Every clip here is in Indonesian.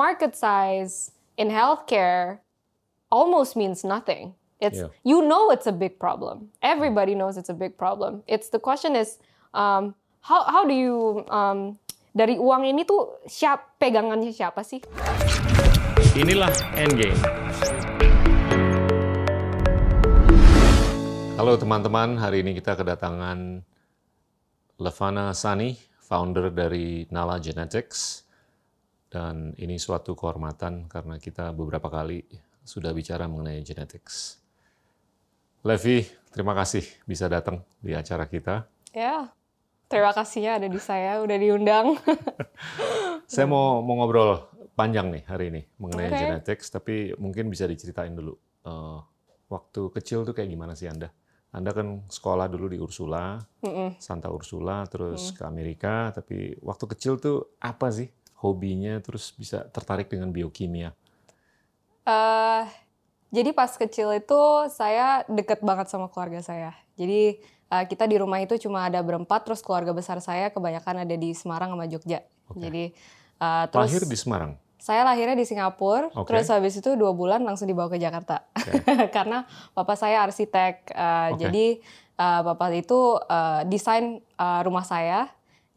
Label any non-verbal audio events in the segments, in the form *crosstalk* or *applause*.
market size in healthcare almost means nothing. It's Yeah. you know it's a big problem. Everybody knows it's a big problem. It's the question is um, how how do you um, dari uang ini tuh siap pegangannya siapa sih? Inilah Endgame. Halo teman-teman, hari ini kita kedatangan Levana Sani, founder dari Nala Genetics. Dan ini suatu kehormatan karena kita beberapa kali sudah bicara mengenai genetics. Levi, terima kasih bisa datang di acara kita. Ya, terima kasihnya ada di saya udah diundang. *laughs* Saya mau, mau ngobrol panjang nih hari ini mengenai Oke. genetics, tapi mungkin bisa diceritain dulu. eh, waktu kecil tuh kayak gimana sih Anda? Anda kan sekolah dulu di Ursula, Mm-mm. Santa Ursula, terus ke Amerika, tapi waktu kecil tuh apa sih hobinya, terus bisa tertarik dengan biokimia? Eh, jadi pas kecil itu saya deket banget sama keluarga saya. Jadi eh, kita di rumah itu cuma ada berempat, terus keluarga besar saya kebanyakan ada di Semarang sama Jogja. Oke. Jadi eh, terus Lahir di Semarang. saya lahirnya di Singapura, Oke. terus habis itu dua bulan langsung dibawa ke Jakarta. *laughs* Karena bapak saya arsitek, eh, Oke. jadi eh, bapak itu eh, desain eh, rumah saya.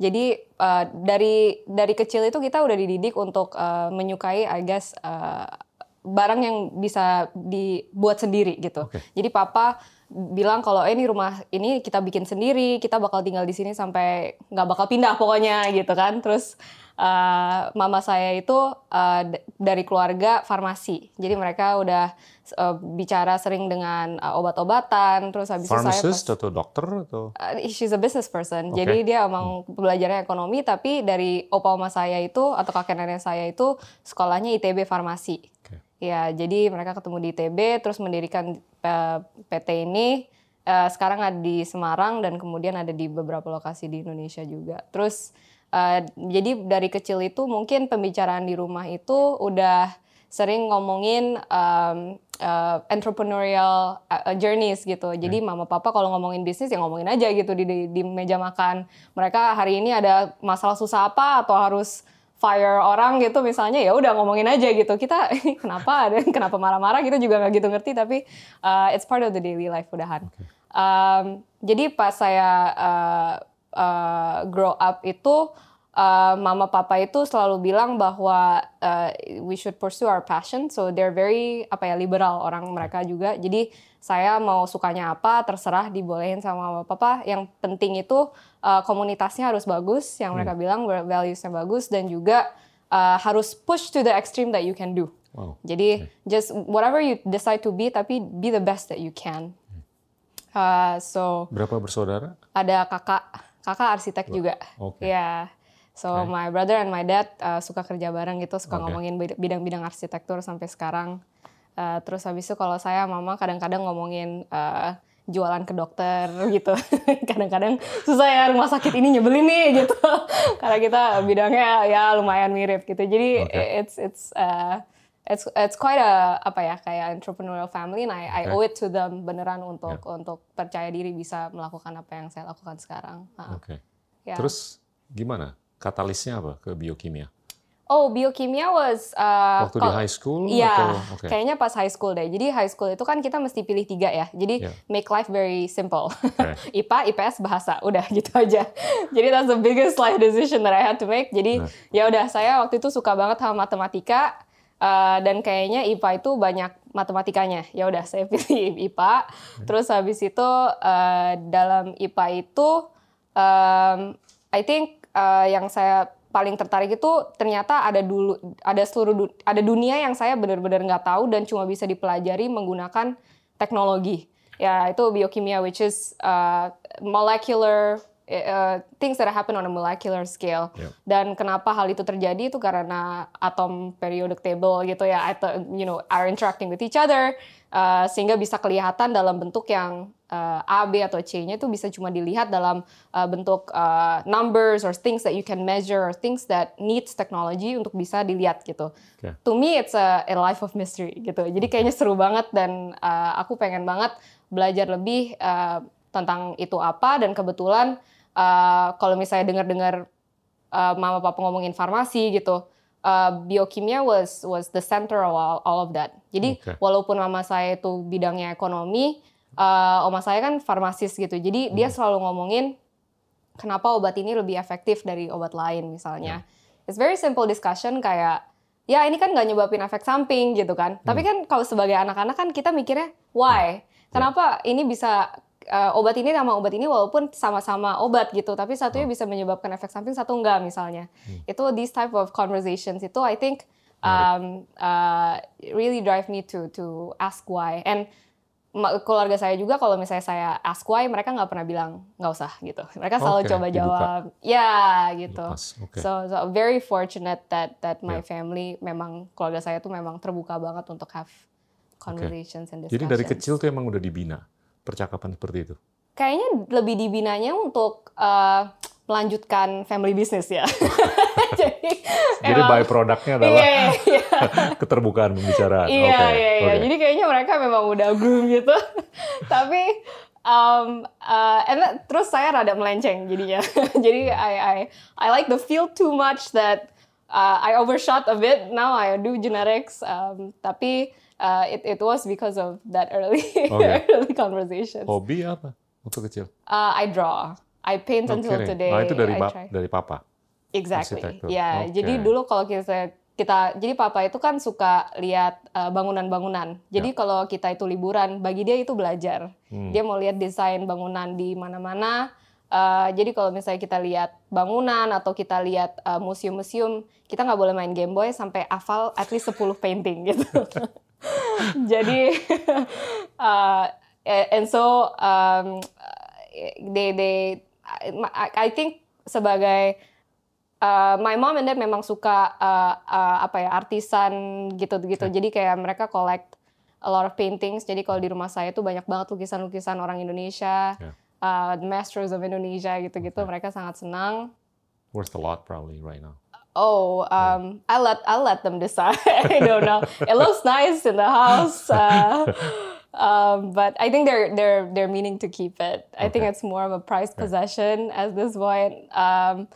Jadi eh, dari dari kecil itu kita udah dididik untuk eh, menyukai, I guess, eh, barang yang bisa dibuat sendiri gitu. Oke. Jadi papa bilang kalau eh, ini rumah ini kita bikin sendiri, kita bakal tinggal di sini sampai nggak bakal pindah pokoknya gitu kan. Terus eh, mama saya itu eh, d- dari keluarga farmasi, jadi mereka udah eh, bicara sering dengan eh, obat-obatan. Terus habis itu saya pas- atau dokter atau? Uh, she's a business person. Oke. Jadi dia emang belajarnya ekonomi, tapi dari opa oma saya itu atau kakek nenek saya itu sekolahnya ITB farmasi. Oke. Ya, jadi mereka ketemu di ITB, terus mendirikan uh, PT ini. Uh, sekarang ada di Semarang dan kemudian ada di beberapa lokasi di Indonesia juga. Terus uh, jadi dari kecil itu mungkin pembicaraan di rumah itu udah sering ngomongin um, uh, entrepreneurial uh, journeys gitu. Jadi mama papa kalau ngomongin bisnis ya ngomongin aja gitu di, di, di meja makan. Mereka hari ini ada masalah susah apa atau harus fire orang gitu misalnya ya udah ngomongin aja gitu. Kita *laughs* kenapa ada kenapa marah-marah kita juga nggak gitu ngerti tapi uh, it's part of the daily life udahan. Um, jadi pas saya uh, uh, grow up itu uh, mama papa itu selalu bilang bahwa uh, we should pursue our passion. So they're very apa ya liberal orang mereka juga. Jadi saya mau sukanya apa terserah dibolehin sama papa. Yang penting itu uh, komunitasnya harus bagus. Yang mereka bilang valuesnya bagus dan juga uh, harus push to the extreme that you can do. Wow. Jadi just whatever you decide to be, tapi be the best that you can. Uh, so Berapa bersaudara? ada kakak, kakak arsitek juga. Oke. Ya. So Oke. my brother and my dad uh, suka kerja bareng gitu, suka Oke. ngomongin bid- bidang-bidang arsitektur sampai sekarang. Uh, terus habis itu kalau saya mama kadang-kadang ngomongin uh, jualan ke dokter gitu. *laughs* kadang-kadang susah ya rumah sakit ini nyebelin nih *laughs* gitu. Karena kita bidangnya ya lumayan mirip gitu. Jadi Oke. it's it's uh, it's it's quite a apa ya kayak entrepreneurial family and I, I owe it to them beneran untuk untuk percaya diri bisa melakukan apa yang saya lakukan sekarang. Oke. ya. Terus gimana? Katalisnya apa ke biokimia? Oh, biokimia was uh, Waktu di high school Iya? Oke. kayaknya pas high school deh. Jadi high school itu kan kita mesti pilih tiga ya. Jadi Iya. make life very simple. Oke. *laughs* IPA, IPS, bahasa, udah gitu aja. *laughs* Jadi that's the biggest life decision that I had to make. Jadi Nah. ya udah saya waktu itu suka banget sama matematika uh, dan kayaknya IPA itu banyak matematikanya. Ya udah saya *laughs* pilih IPA. Terus habis itu uh, dalam IPA itu um, I think uh, yang saya paling tertarik itu ternyata ada dulu ada seluruh du- ada dunia yang saya benar-benar nggak tahu dan cuma bisa dipelajari menggunakan teknologi. Ya itu biokimia which is uh, molecular uh, things that happen on a molecular scale. Yep. Dan kenapa hal itu terjadi itu karena atom periodic table gitu ya, atau you know are interacting with each other uh, sehingga bisa kelihatan dalam bentuk yang uh, A, B atau C-nya itu bisa cuma dilihat dalam uh, bentuk uh, numbers or things that you can measure or things that needs technology untuk bisa dilihat gitu. Oke. To me it's a, a life of mystery gitu. Jadi kayaknya seru banget dan uh, aku pengen banget belajar lebih uh, tentang itu apa dan kebetulan uh, kalau misalnya dengar-dengar uh, mama papa ngomongin farmasi gitu uh, biokimia was was the center of all, all of that. Jadi Oke. walaupun mama saya itu bidangnya ekonomi, uh, oma saya kan farmasis gitu. Jadi dia selalu ngomongin kenapa obat ini lebih efektif dari obat lain misalnya. It's very simple discussion kayak ya ini kan nggak nyebabin efek samping gitu kan. Tapi kan kalau sebagai anak-anak kan kita mikirnya why? Kenapa ini bisa uh, obat ini sama obat ini walaupun sama-sama obat gitu, tapi satunya bisa menyebabkan efek samping, satu enggak misalnya. Itu these type of conversations itu I think um, uh, really drive me to to ask why. And keluarga saya juga kalau misalnya saya ask why mereka nggak pernah bilang nggak usah gitu. Mereka selalu Oke, coba dibuka. jawab ya gitu. Lepas, oke. So, so very fortunate that that my Yeah. family memang keluarga saya tuh memang terbuka banget untuk have conversations and discussions. Jadi dari kecil tuh emang udah dibina percakapan seperti itu. Kayaknya lebih dibinanya untuk uh, melanjutkan family business ya. *laughs* Jadi, Jadi emang- byproductnya adalah Iya, iya. *laughs* keterbukaan pembicaraan. Iya, Oke, iya, iya. oke. Jadi kayaknya mereka memang udah groom gitu. *laughs* Tapi um, uh, and then- terus saya rada melenceng jadinya. Jadi I, I I like the field too much that uh, I overshot a bit. Now I do genetics. Um, tapi uh, it it was because of that early Oke. *laughs* early conversations. Hobi apa waktu kecil? Uh, I draw. I paint No until kidding. today. Nah, itu dari dari papa. Exactly. Ya, Oke. jadi dulu kalau kita kita jadi papa itu kan suka lihat uh, bangunan-bangunan. Jadi kalau kita itu liburan, bagi dia itu belajar. Hmm. Dia mau lihat desain bangunan di mana-mana. Uh, jadi kalau misalnya kita lihat bangunan atau kita lihat uh, museum-museum, kita nggak boleh main Game Boy sampai hafal at least 10 painting gitu. *laughs* *laughs* jadi *laughs* uh, and so um, they they I, I think sebagai uh, my mom and dad memang suka uh, uh, apa ya artisan gitu-gitu. Jadi kayak mereka collect a lot of paintings. Jadi kalau di rumah saya tuh banyak banget lukisan-lukisan orang Indonesia, Yeah. uh, the masters of Indonesia gitu-gitu. Okay. Mereka sangat senang. Worth a lot probably right now. Oh, um, I let I let them decide. *laughs* I don't know. It looks nice in the house, uh, *laughs* um, but I think they're they're they're meaning to keep it. I think Okay. it's more of a prized possession at this point. Um,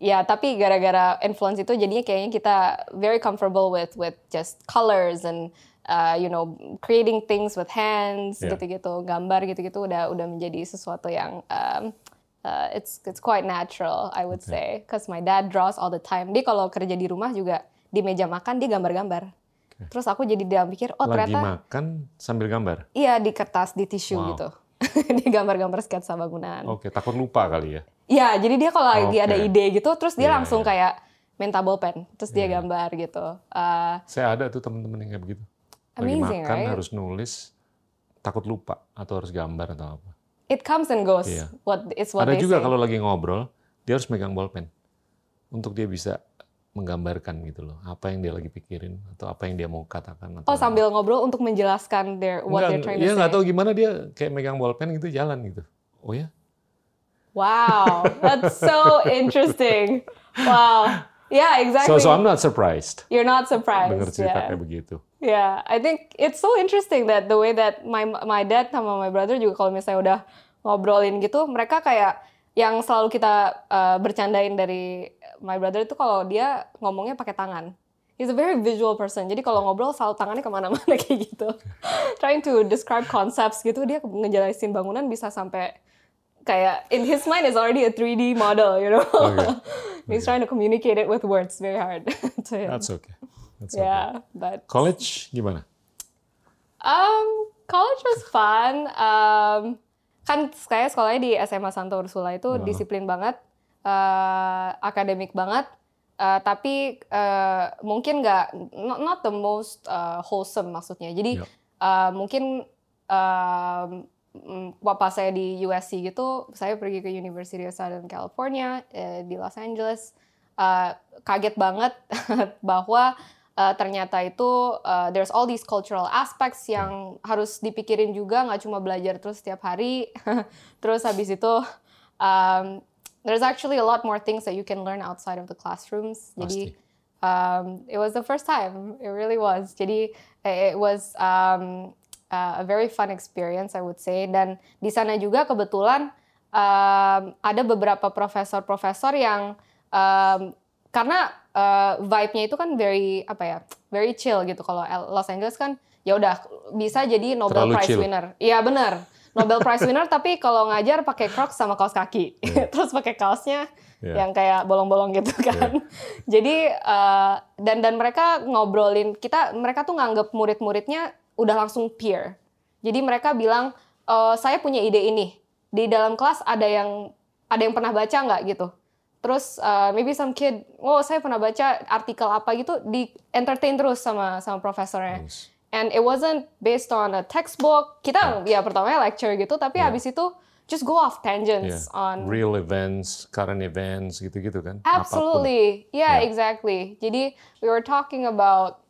ya, tapi gara-gara influence itu jadinya kayaknya kita very comfortable with with just colors and uh, you know creating things with hands Yeah. gitu-gitu, gambar gitu-gitu udah udah menjadi sesuatu yang um, uh, it's it's quite natural I would say because my dad draws all the time. Dia kalau kerja di rumah juga di meja makan dia gambar-gambar. Terus aku jadi dalam pikir oh Lagi ternyata makan sambil gambar. iya di kertas di tisu Wow. gitu. *laughs* dia gambar-gambar sketsa bangunan. Oke, takut lupa kali ya. Iya, jadi dia kalau lagi Oke. ada ide gitu, terus dia Iya, langsung iya. kayak minta bolpen, terus dia Iya. gambar gitu. Uh, Saya ada tuh teman-teman yang kayak begitu. Lagi Amazing, makan right? harus nulis, takut lupa atau harus gambar atau apa. It comes and goes. Iya. What it's what ada they juga say. kalau lagi ngobrol, dia harus megang bolpen untuk dia bisa menggambarkan gitu loh, apa yang dia lagi pikirin atau apa yang dia mau katakan. Atau Oh sambil ngobrol untuk menjelaskan their what they're trying Iya to nggak say. tahu gimana dia kayak megang bolpen gitu jalan gitu. Oh ya? Wow, that's so interesting. Wow. Yeah, exactly. So, so I'm not surprised You're not surprised. dengar cerita yeah. kayak begitu. Yeah, I think it's so interesting that the way that my my dad sama my brother juga kalau misalnya udah ngobrolin gitu, mereka kayak yang selalu kita uh, bercandain dari my brother itu kalau dia ngomongnya pakai tangan. He's a very visual person. Jadi kalau ngobrol selalu tangannya ke mana-mana *laughs* kayak gitu. Trying to describe concepts gitu, dia ngejelasin bangunan bisa sampai kayak in his mind is already a 3D model, you know. Okay. *laughs* He's trying to communicate it with words very hard *laughs* to him. That's okay. That's okay. yeah, but College gimana? Um, college was fun. Um, kan saya sekolahnya di SMA Santa Ursula itu Wow. disiplin banget, uh, akademik banget. Uh, tapi uh, mungkin nggak not, not the most uh, wholesome maksudnya. Jadi Yep. uh, mungkin um, mm, papa saya di USC gitu, saya pergi ke University of Southern California eh, di Los Angeles. Uh, kaget banget *laughs* bahwa uh, ternyata itu uh, there's all these cultural aspects yang harus dipikirin juga nggak cuma belajar terus setiap hari. *laughs* Terus habis itu um, there's actually a lot more things that you can learn outside of the classrooms. Jadi Pasti. um, it was the first time. It really was. Jadi it was um, uh, a very fun experience I would say. Dan di sana juga kebetulan um, ada beberapa profesor-profesor yang um, karena uh, vibe-nya itu kan very apa ya very chill gitu. Kalau Los Angeles kan ya udah bisa jadi Nobel Terlalu Prize chill. winner. Iya benar Nobel Prize winner *laughs* tapi kalau ngajar pakai Crocs sama kaos kaki. Yeah. *laughs* terus pakai kaosnya Yeah. yang kayak bolong-bolong gitu kan. *laughs* Jadi uh, dan dan mereka ngobrolin kita mereka tuh nganggap murid-muridnya udah langsung peer. Jadi mereka bilang "Eh, saya punya ide ini. Di dalam kelas ada yang ada yang pernah baca nggak? gitu terus uh, maybe some kid oh saya pernah baca artikel apa gitu di entertain terus sama sama profesornya Yes. and it wasn't based on a textbook kita ya pertamanya lecture gitu tapi Yeah. habis itu just go off tangents Yeah. on real events, current events gitu-gitu kan. Apa pun. Absolutely. Yeah, Yeah. exactly. Jadi we were talking about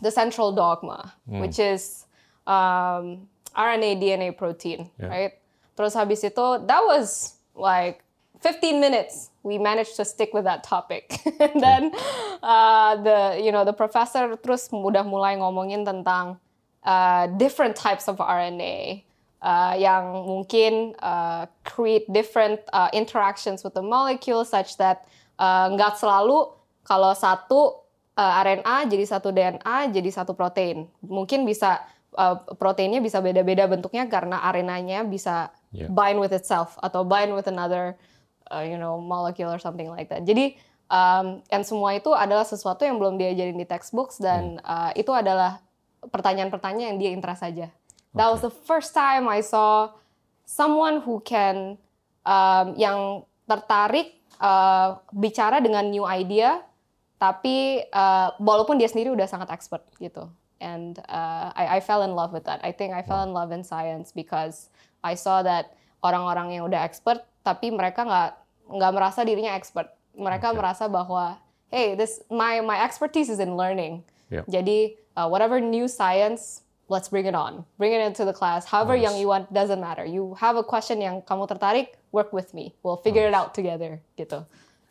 the central dogma, Hmm. which is um, RNA, DNA, protein, Yeah. right? Terus habis itu, that was like 15 minutes. We managed to stick with that topic. *laughs* And then uh, the, you know, the professor terus udah mulai ngomongin tentang uh, different types of RNA uh, yang mungkin uh, create different uh, interactions with the molecule such that uh, nggak selalu kalau satu uh, RNA jadi satu DNA jadi satu protein. Mungkin bisa uh, proteinnya bisa beda-beda bentuknya karena RNA-nya bisa Yeah. bind with itself atau bind with another uh, you know molecule or something like that. Jadi um, and semua itu adalah sesuatu yang belum diajarin di textbooks dan uh, itu adalah pertanyaan-pertanyaan yang dia interest saja. That was the first time I saw someone who can um, yang tertarik uh, bicara dengan new idea, tapi uh, walaupun dia sendiri udah sangat expert gitu. And uh, I, I fell in love with that. I think I fell in love in science because I saw that orang-orang yang udah expert, tapi mereka nggak nggak merasa dirinya expert. Mereka Okay. merasa bahwa, hey, this my my expertise is in learning. Yeah. Jadi uh, whatever new science, let's bring it on, bring it into the class. However Nice. young you want, doesn't matter. You have a question yang kamu tertarik, work with me. We'll figure it out together, gitu.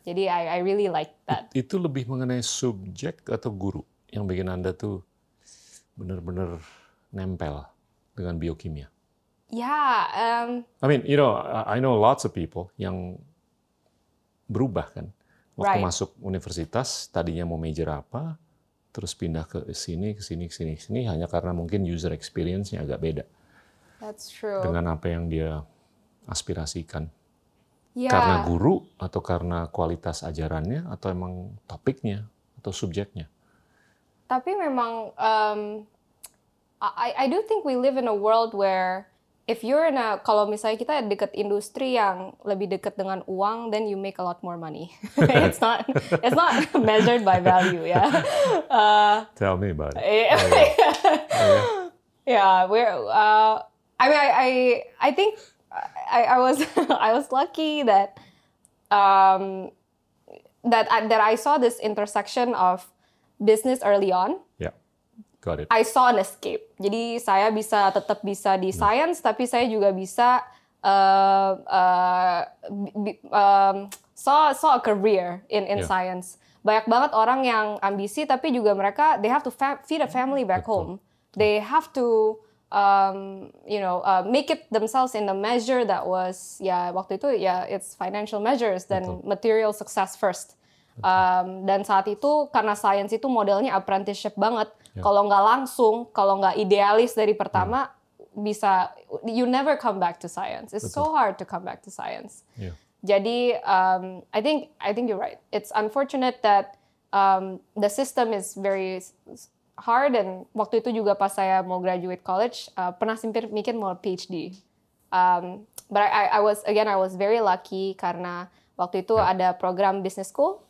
Jadi I, I really like that. Itu lebih mengenai subjek atau guru yang bikin Anda tuh benar-benar nempel dengan biokimia. Yeah, um, I mean, you know, I know lots of people yang berubah kan. Waktu Right. masuk universitas, tadinya mau major apa, terus pindah ke sini, ke sini, ke sini, ke sini, hanya karena mungkin user experience-nya agak beda that's true. dengan apa yang dia aspirasikan. yeah. Karena guru, atau karena kualitas ajarannya, atau emang topiknya, atau subjeknya. Tapi memang um, I I do think we live in a world where if you're in a kalau misalnya kita dekat industri yang lebih dekat dengan uang, then you make a lot more money. *laughs* it's not it's not *laughs* measured by value, ya. *laughs* Uh, Tell me about it. yeah, yeah, we're. Uh, I mean, I, I, I think I, I was, I was lucky that, um, that that I saw this intersection of business early on. Ya, got it. I saw an escape. Jadi saya bisa tetap bisa di science, tapi saya juga bisa uh, uh, bi- um, saw saw a career in in Yeah. science. Banyak banget orang yang ambisi, tapi juga mereka they have to feed a family back home. They have to um, you know uh, make it themselves in the measure that was ya waktu itu ya it's financial measures dan material success first. Um, dan saat itu karena science itu modelnya apprenticeship banget. Kalau nggak langsung, kalau nggak idealis dari pertama, bisa you never come back to science. It's so hard to come back to science. Ya. Jadi um, I think I think you're right. It's unfortunate that um, the system is very hard dan waktu itu juga pas saya mau graduate college uh, pernah simpir mikir mau PhD. Um, but I, I was again I was very lucky karena waktu itu ada program business school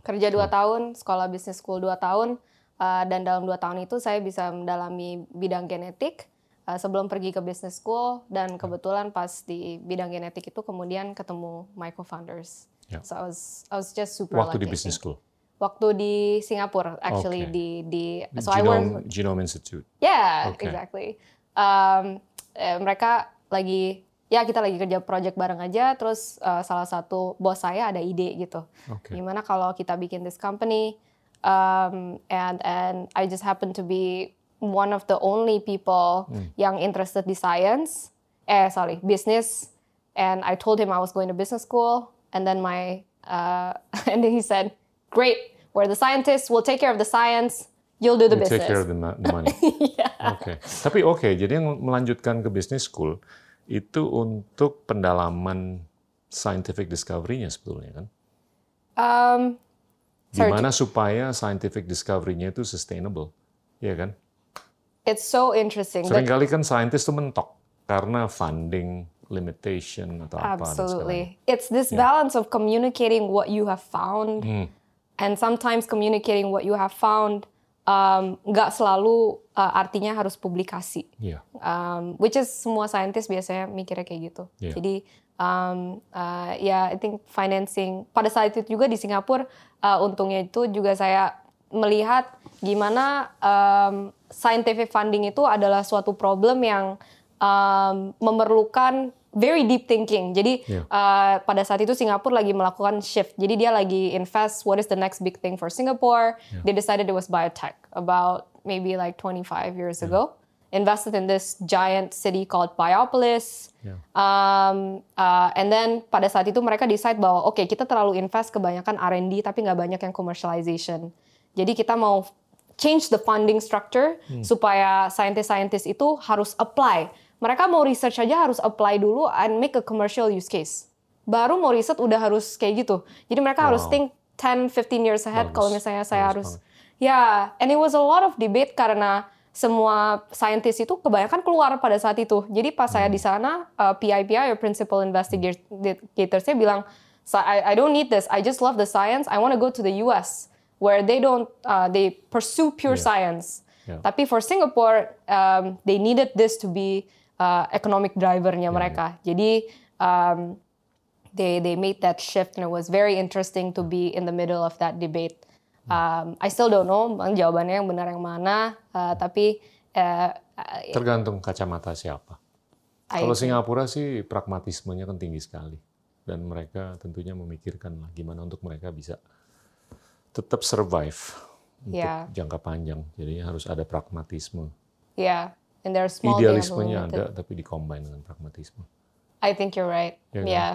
kerja dua tahun sekolah business school dua tahun uh, dan dalam dua tahun itu saya bisa mendalami bidang genetik uh, sebelum pergi ke business school dan kebetulan pas di bidang genetik itu kemudian ketemu my co-founders. Ya. So I was I was just super Waktu lucky. di business school. Waktu di Singapura actually Oke. di di so I work Genome, Genome Institute. Yeah, Okay. exactly. Um, eh, mereka lagi ya kita lagi kerja project bareng aja terus uh, salah satu bos saya ada ide gitu. Oke. Gimana kalau kita bikin this company um, and and I just happen to be one of the only people yang interested di science. Eh sorry, business. And I told him I was going to business school and then my uh, *laughs* and then he said, great. We're the scientists. We'll take care of the science. You'll do the You business. take care of the, the money. *laughs* Oke. Tapi oke, jadi yang melanjutkan ke business school itu untuk pendalaman scientific discovery-nya sebetulnya kan. Um, Gimana supaya scientific discovery-nya itu sustainable, ya kan? it's so interesting. Seringkali kan scientist itu mentok karena funding limitation atau apa. Absolutely. It's this balance of communicating what you have found Hmm. and sometimes communicating what you have found um, nggak selalu uh, artinya harus publikasi. Iya. Um, which is semua saintis biasanya mikirnya kayak gitu. Iya. Jadi um, uh, ya I think financing pada saat itu juga di Singapura uh, untungnya itu juga saya melihat gimana um, scientific funding itu adalah suatu problem yang um, memerlukan very deep thinking. Jadi Iya. uh, pada saat itu Singapura lagi melakukan shift. Jadi dia lagi invest what is the next big thing for Singapore. They decided it was biotech about maybe like 25 years ago. Invested in this giant city called Biopolis. Yeah. Um, uh, and then pada saat itu mereka decide bahwa oke kita terlalu invest kebanyakan R&D tapi nggak banyak yang commercialization. Jadi kita mau change the funding structure supaya scientist-scientist itu harus apply. Mereka mau research aja harus apply dulu and make a commercial use case. Baru mau riset udah harus kayak gitu. Jadi mereka harus Wow. think 10, 15 years ahead kalau misalnya saya Bagus harus banget. Ya, and it was a lot of debate karena semua saintis itu kebanyakan keluar pada saat itu. Jadi pas saya di sana, uh, PIPI, or Principal Investigator, saya bilang, "So I, I don't need this. I just love the science. I want to go to the US where they don't, uh, they pursue pure Yeah. science. Yeah. Tapi for Singapore, um, they needed this to be uh, economic drivernya mereka. Jadi um, they they made that shift and it was very interesting to be in the middle of that debate. Um, I still don't know bang, jawabannya yang benar yang mana, uh, tapi uh, Tergantung kacamata siapa. I- Kalau Singapura sih pragmatismenya kan tinggi sekali. Dan mereka tentunya memikirkan lah gimana untuk mereka bisa tetap survive untuk Yeah. jangka panjang. Jadi harus ada pragmatisme. yeah, and small. Idealismenya ada, tapi dikombin dengan pragmatisme. I think you're right. Yeah, Yeah.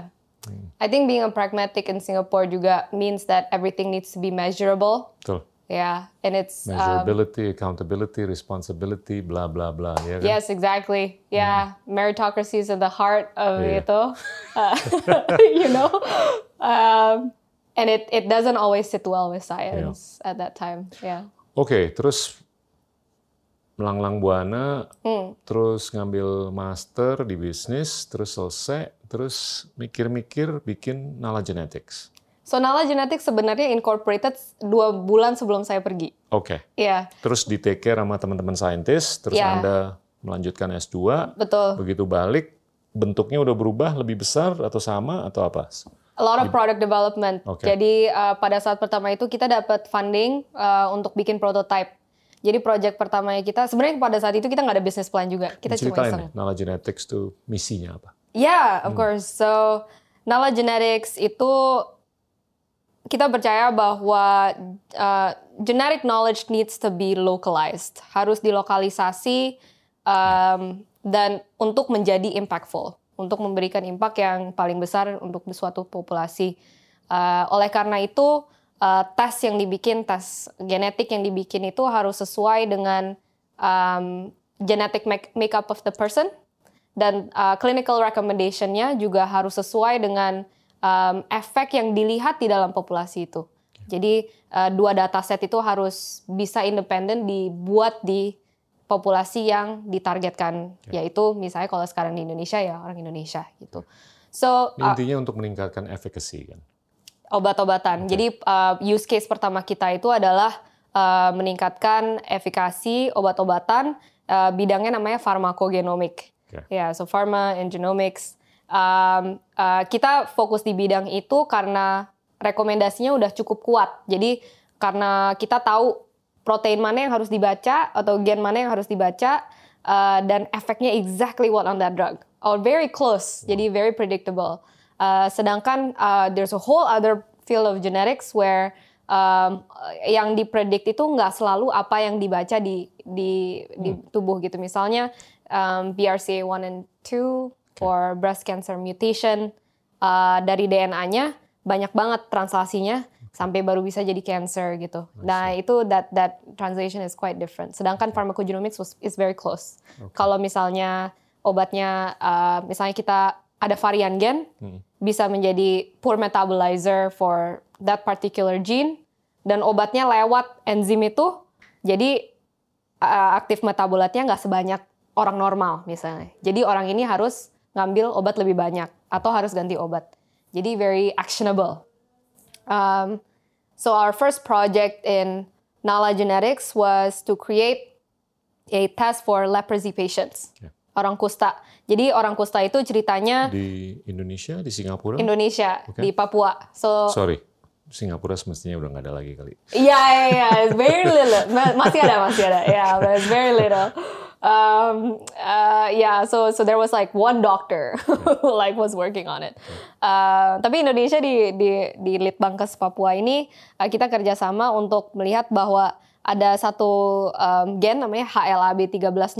I think being a pragmatic in Singapore juga means that everything needs to be measurable. Betul. Yeah, and it's um, Measurability, accountability, responsibility, bla bla bla. Ya kan? Yes, exactly. Yeah, meritocracy is at the heart of Iya. itu. *laughs* Uh, *laughs* you know, um, and it it doesn't always sit well with science at that time. Yeah. Oke, terus melanglang buana, Hmm. terus ngambil master di bisnis, terus selesai, terus mikir-mikir bikin Nala Genetics. So Nala Genetics sebenarnya incorporated dua bulan sebelum saya pergi. Oke, Iya, terus di take care sama teman-teman saintis, terus Iya. Anda melanjutkan S2, betul. begitu balik, bentuknya udah berubah, lebih besar atau sama atau apa? A lot of product development. Oke. Jadi uh, pada saat pertama itu kita dapat funding uh, untuk bikin prototype. Jadi project pertamanya kita sebenarnya pada saat itu kita nggak ada business plan juga. Kita cuma Ceritain iseng. deh, Nala Genetics tuh misinya apa? Yeah, Hmm. of course. So, Nala Genetics itu kita percaya bahwa uh, genetic knowledge needs to be localized, harus dilokalisasi um, dan untuk menjadi impactful, untuk memberikan impact yang paling besar untuk suatu populasi. Uh, oleh karena itu, uh, tes yang dibikin, tes genetik yang dibikin itu harus sesuai dengan um, genetic make- makeup of the person dan uh, clinical recommendation-nya juga harus sesuai dengan um, efek yang dilihat di dalam populasi itu. Jadi uh, dua dataset itu harus bisa independen dibuat di populasi yang ditargetkan, yaitu misalnya kalau sekarang di Indonesia ya orang Indonesia gitu. So Ini uh, intinya untuk meningkatkan efficacy kan? obat-obatan. Jadi uh, use case pertama kita itu adalah uh, meningkatkan efikasi obat-obatan. Uh, bidangnya namanya farmakogenomik. Oke. Ya, so pharma and genomics. Um, uh, kita fokus di bidang itu karena rekomendasinya udah cukup kuat. Jadi karena kita tahu protein mana yang harus dibaca atau gen mana yang harus dibaca uh, dan efeknya exactly what on that drug or very close. Jadi very predictable. Uh, sedangkan uh, there's a whole other field of genetics where um, yang dipredict itu nggak selalu apa yang dibaca di di di tubuh gitu. Misalnya um, BRCA1 and 2 for breast cancer mutation uh, dari DNA-nya banyak banget translasinya. sampai baru bisa jadi cancer gitu. Nah itu that that translation is quite different. Sedangkan pharmacogenomics was, is very close. Kalau misalnya obatnya, uh, misalnya kita ada varian gen, Hmm. bisa menjadi poor metabolizer for that particular gene, dan obatnya lewat enzim itu, jadi uh, aktif metabolatnya nggak sebanyak orang normal misalnya. Jadi orang ini harus ngambil obat lebih banyak atau harus ganti obat. Jadi very actionable. Um, so our first project in Nala Genetics was to create a test for leprosy patients, Yeah. orang kusta. Jadi orang kusta itu ceritanya Di Indonesia, di Singapura? Indonesia Oke. di Papua. So Sorry, Singapura semestinya udah nggak ada lagi kali. Iya, iya, iya, it's very little. Ma- Masih ada, masih ada. Yeah, but it's very little. Um, uh, yeah, so so there was like one doctor *laughs* who like was working on it. Uh, tapi Indonesia di di di Litbangkes Papua ini uh, kita kerjasama untuk melihat bahwa ada satu um, gen namanya HLAB 1301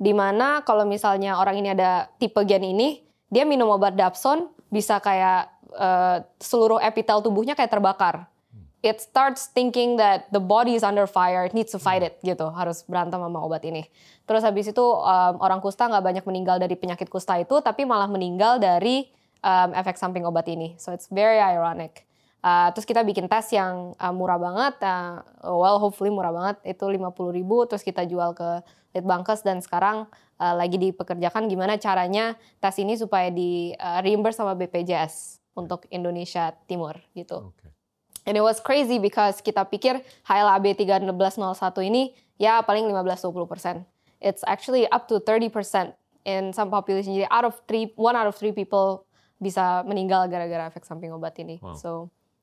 di mana kalau misalnya orang ini ada tipe gen ini, dia minum obat Dapson bisa kayak uh, seluruh epitel tubuhnya kayak terbakar it starts thinking that the body is under fire, it needs to fight it gitu, harus berantem sama obat ini. Terus habis itu um, orang kusta nggak banyak meninggal dari penyakit kusta itu, tapi malah meninggal dari um, efek samping obat ini. So it's very ironic. Uh, terus kita bikin tes yang uh, murah banget, uh, well hopefully murah banget, itu 50 ribu, terus kita jual ke Litbangkes dan sekarang uh, lagi dipekerjakan gimana caranya tes ini supaya di uh, reimburse sama BPJS untuk Indonesia Timur gitu. Oke. And it was crazy because kita pikir HLAB 1301 ini ya paling 15-20%. It's actually up to 30% in some population. Jadi out of three, one out of three people bisa meninggal gara-gara efek samping obat ini. Wow. So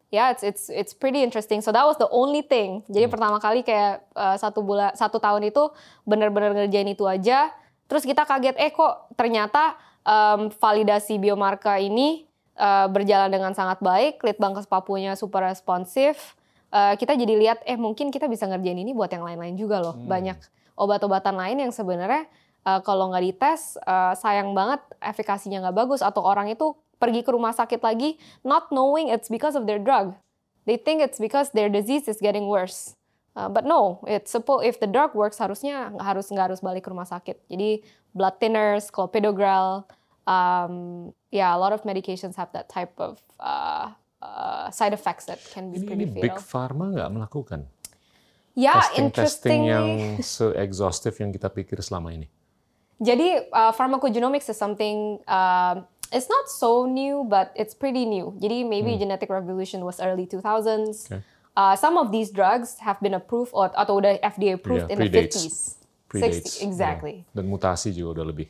yeah, it's it's it's pretty interesting. So that was the only thing. Jadi pertama kali kayak uh, satu bulan satu tahun itu benar-benar ngerjain itu aja. Terus kita kaget, eh kok ternyata um, validasi biomarker ini uh, berjalan dengan sangat baik. Litbangkes Papuanya super responsif. Uh, kita jadi lihat, eh mungkin kita bisa ngerjain ini buat yang lain-lain juga loh. Banyak obat-obatan lain yang sebenarnya uh, kalau nggak dites uh, sayang banget efikasinya nggak bagus atau orang itu pergi ke rumah sakit lagi not knowing it's because of their drug. They think it's because their disease is getting worse. Uh, but no, it's suppo- if the drug works harusnya nggak harus nggak harus balik ke rumah sakit. Jadi blood thinners, clopidogrel, um, yeah, a lot of medications have that type of uh, uh, side effects that can be Ini, pretty ini Big fatal. Pharma nggak melakukan Yeah, testing-testing yang interestingly. *laughs* se-exhaustive yang kita pikir selama ini. Jadi uh, pharmacogenomics is something uh, it's not so new, but it's pretty new. Jadi maybe genetic revolution was early 2000s. Okay. Uh, some of these drugs have been approved or atau udah FDA approved Yeah, in the predates. 50s. Predates. 60s, exactly. Ya. Dan mutasi juga udah lebih.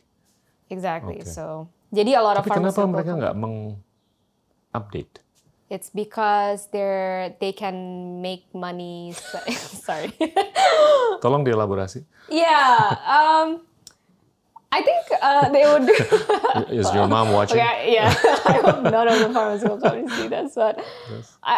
Exactly. Okay. So, jadi a lot of Tapi kenapa mereka nggak meng-update? It's because they're they can make money. *laughs* Sorry. *laughs* Tolong dielaborasi. yeah. Um, I think uh, they would. *laughs* Is your mom watching? Okay, yeah. I hope none of the pharmaceutical companies see this, but I,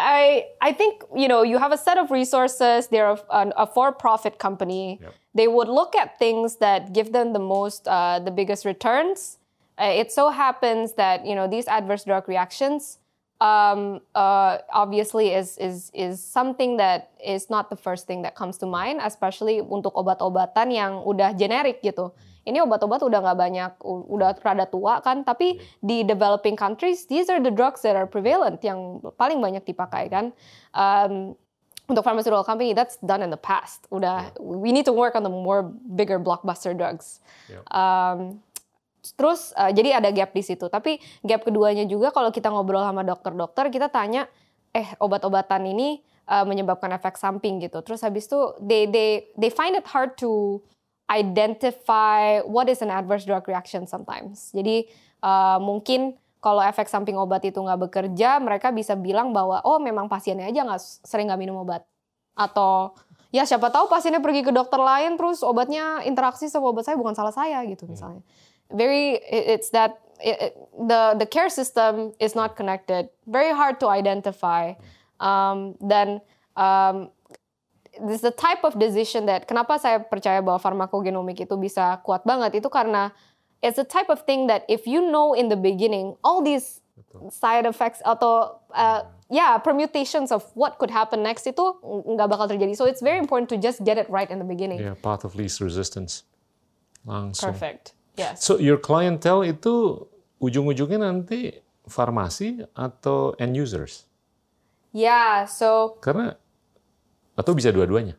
I I think you know you have a set of resources. They're a, a for-profit company. Yep. They would look at things that give them the most, uh, the biggest returns. Uh, it so happens that you know these adverse drug reactions, um, uh, obviously, is is is something that is not the first thing that comes to mind, especially untuk obat-obatan yang udah generik gitu. Ini obat-obat udah nggak banyak, udah rada tua kan, tapi di developing countries, these are the drugs that are prevalent yang paling banyak dipakai kan. Um, untuk pharmaceutical company, that's done in the past. Udah, we need to work on the more bigger blockbuster drugs. Yep. Um, terus uh, jadi ada gap di situ. Tapi gap keduanya juga kalau kita ngobrol sama dokter-dokter, kita tanya, eh obat-obatan ini uh, menyebabkan efek samping gitu. Terus habis itu they they they find it hard to identify what is an adverse drug reaction sometimes. Jadi uh, mungkin kalau efek samping obat itu nggak bekerja, mereka bisa bilang bahwa oh memang pasiennya aja nggak sering nggak minum obat. Atau ya siapa tahu pasiennya pergi ke dokter lain terus obatnya interaksi sama obat saya bukan salah saya gitu misalnya. Very it- it's that it- it- the the care system is not connected. Very hard to identify. Um, dan um, this is the type of decision that kenapa saya percaya bahwa farmakogenomik itu bisa kuat banget itu karena it's the type of thing that if you know in the beginning all these Betul. side effects atau uh, yeah permutations of what could happen next itu nggak bakal terjadi. So it's very important to just get it right in the beginning. Yeah, path of least resistance. Langsung. Perfect. Yes. So your clientele itu ujung-ujungnya nanti farmasi atau end users? Yeah, so Karena atau bisa dua-duanya.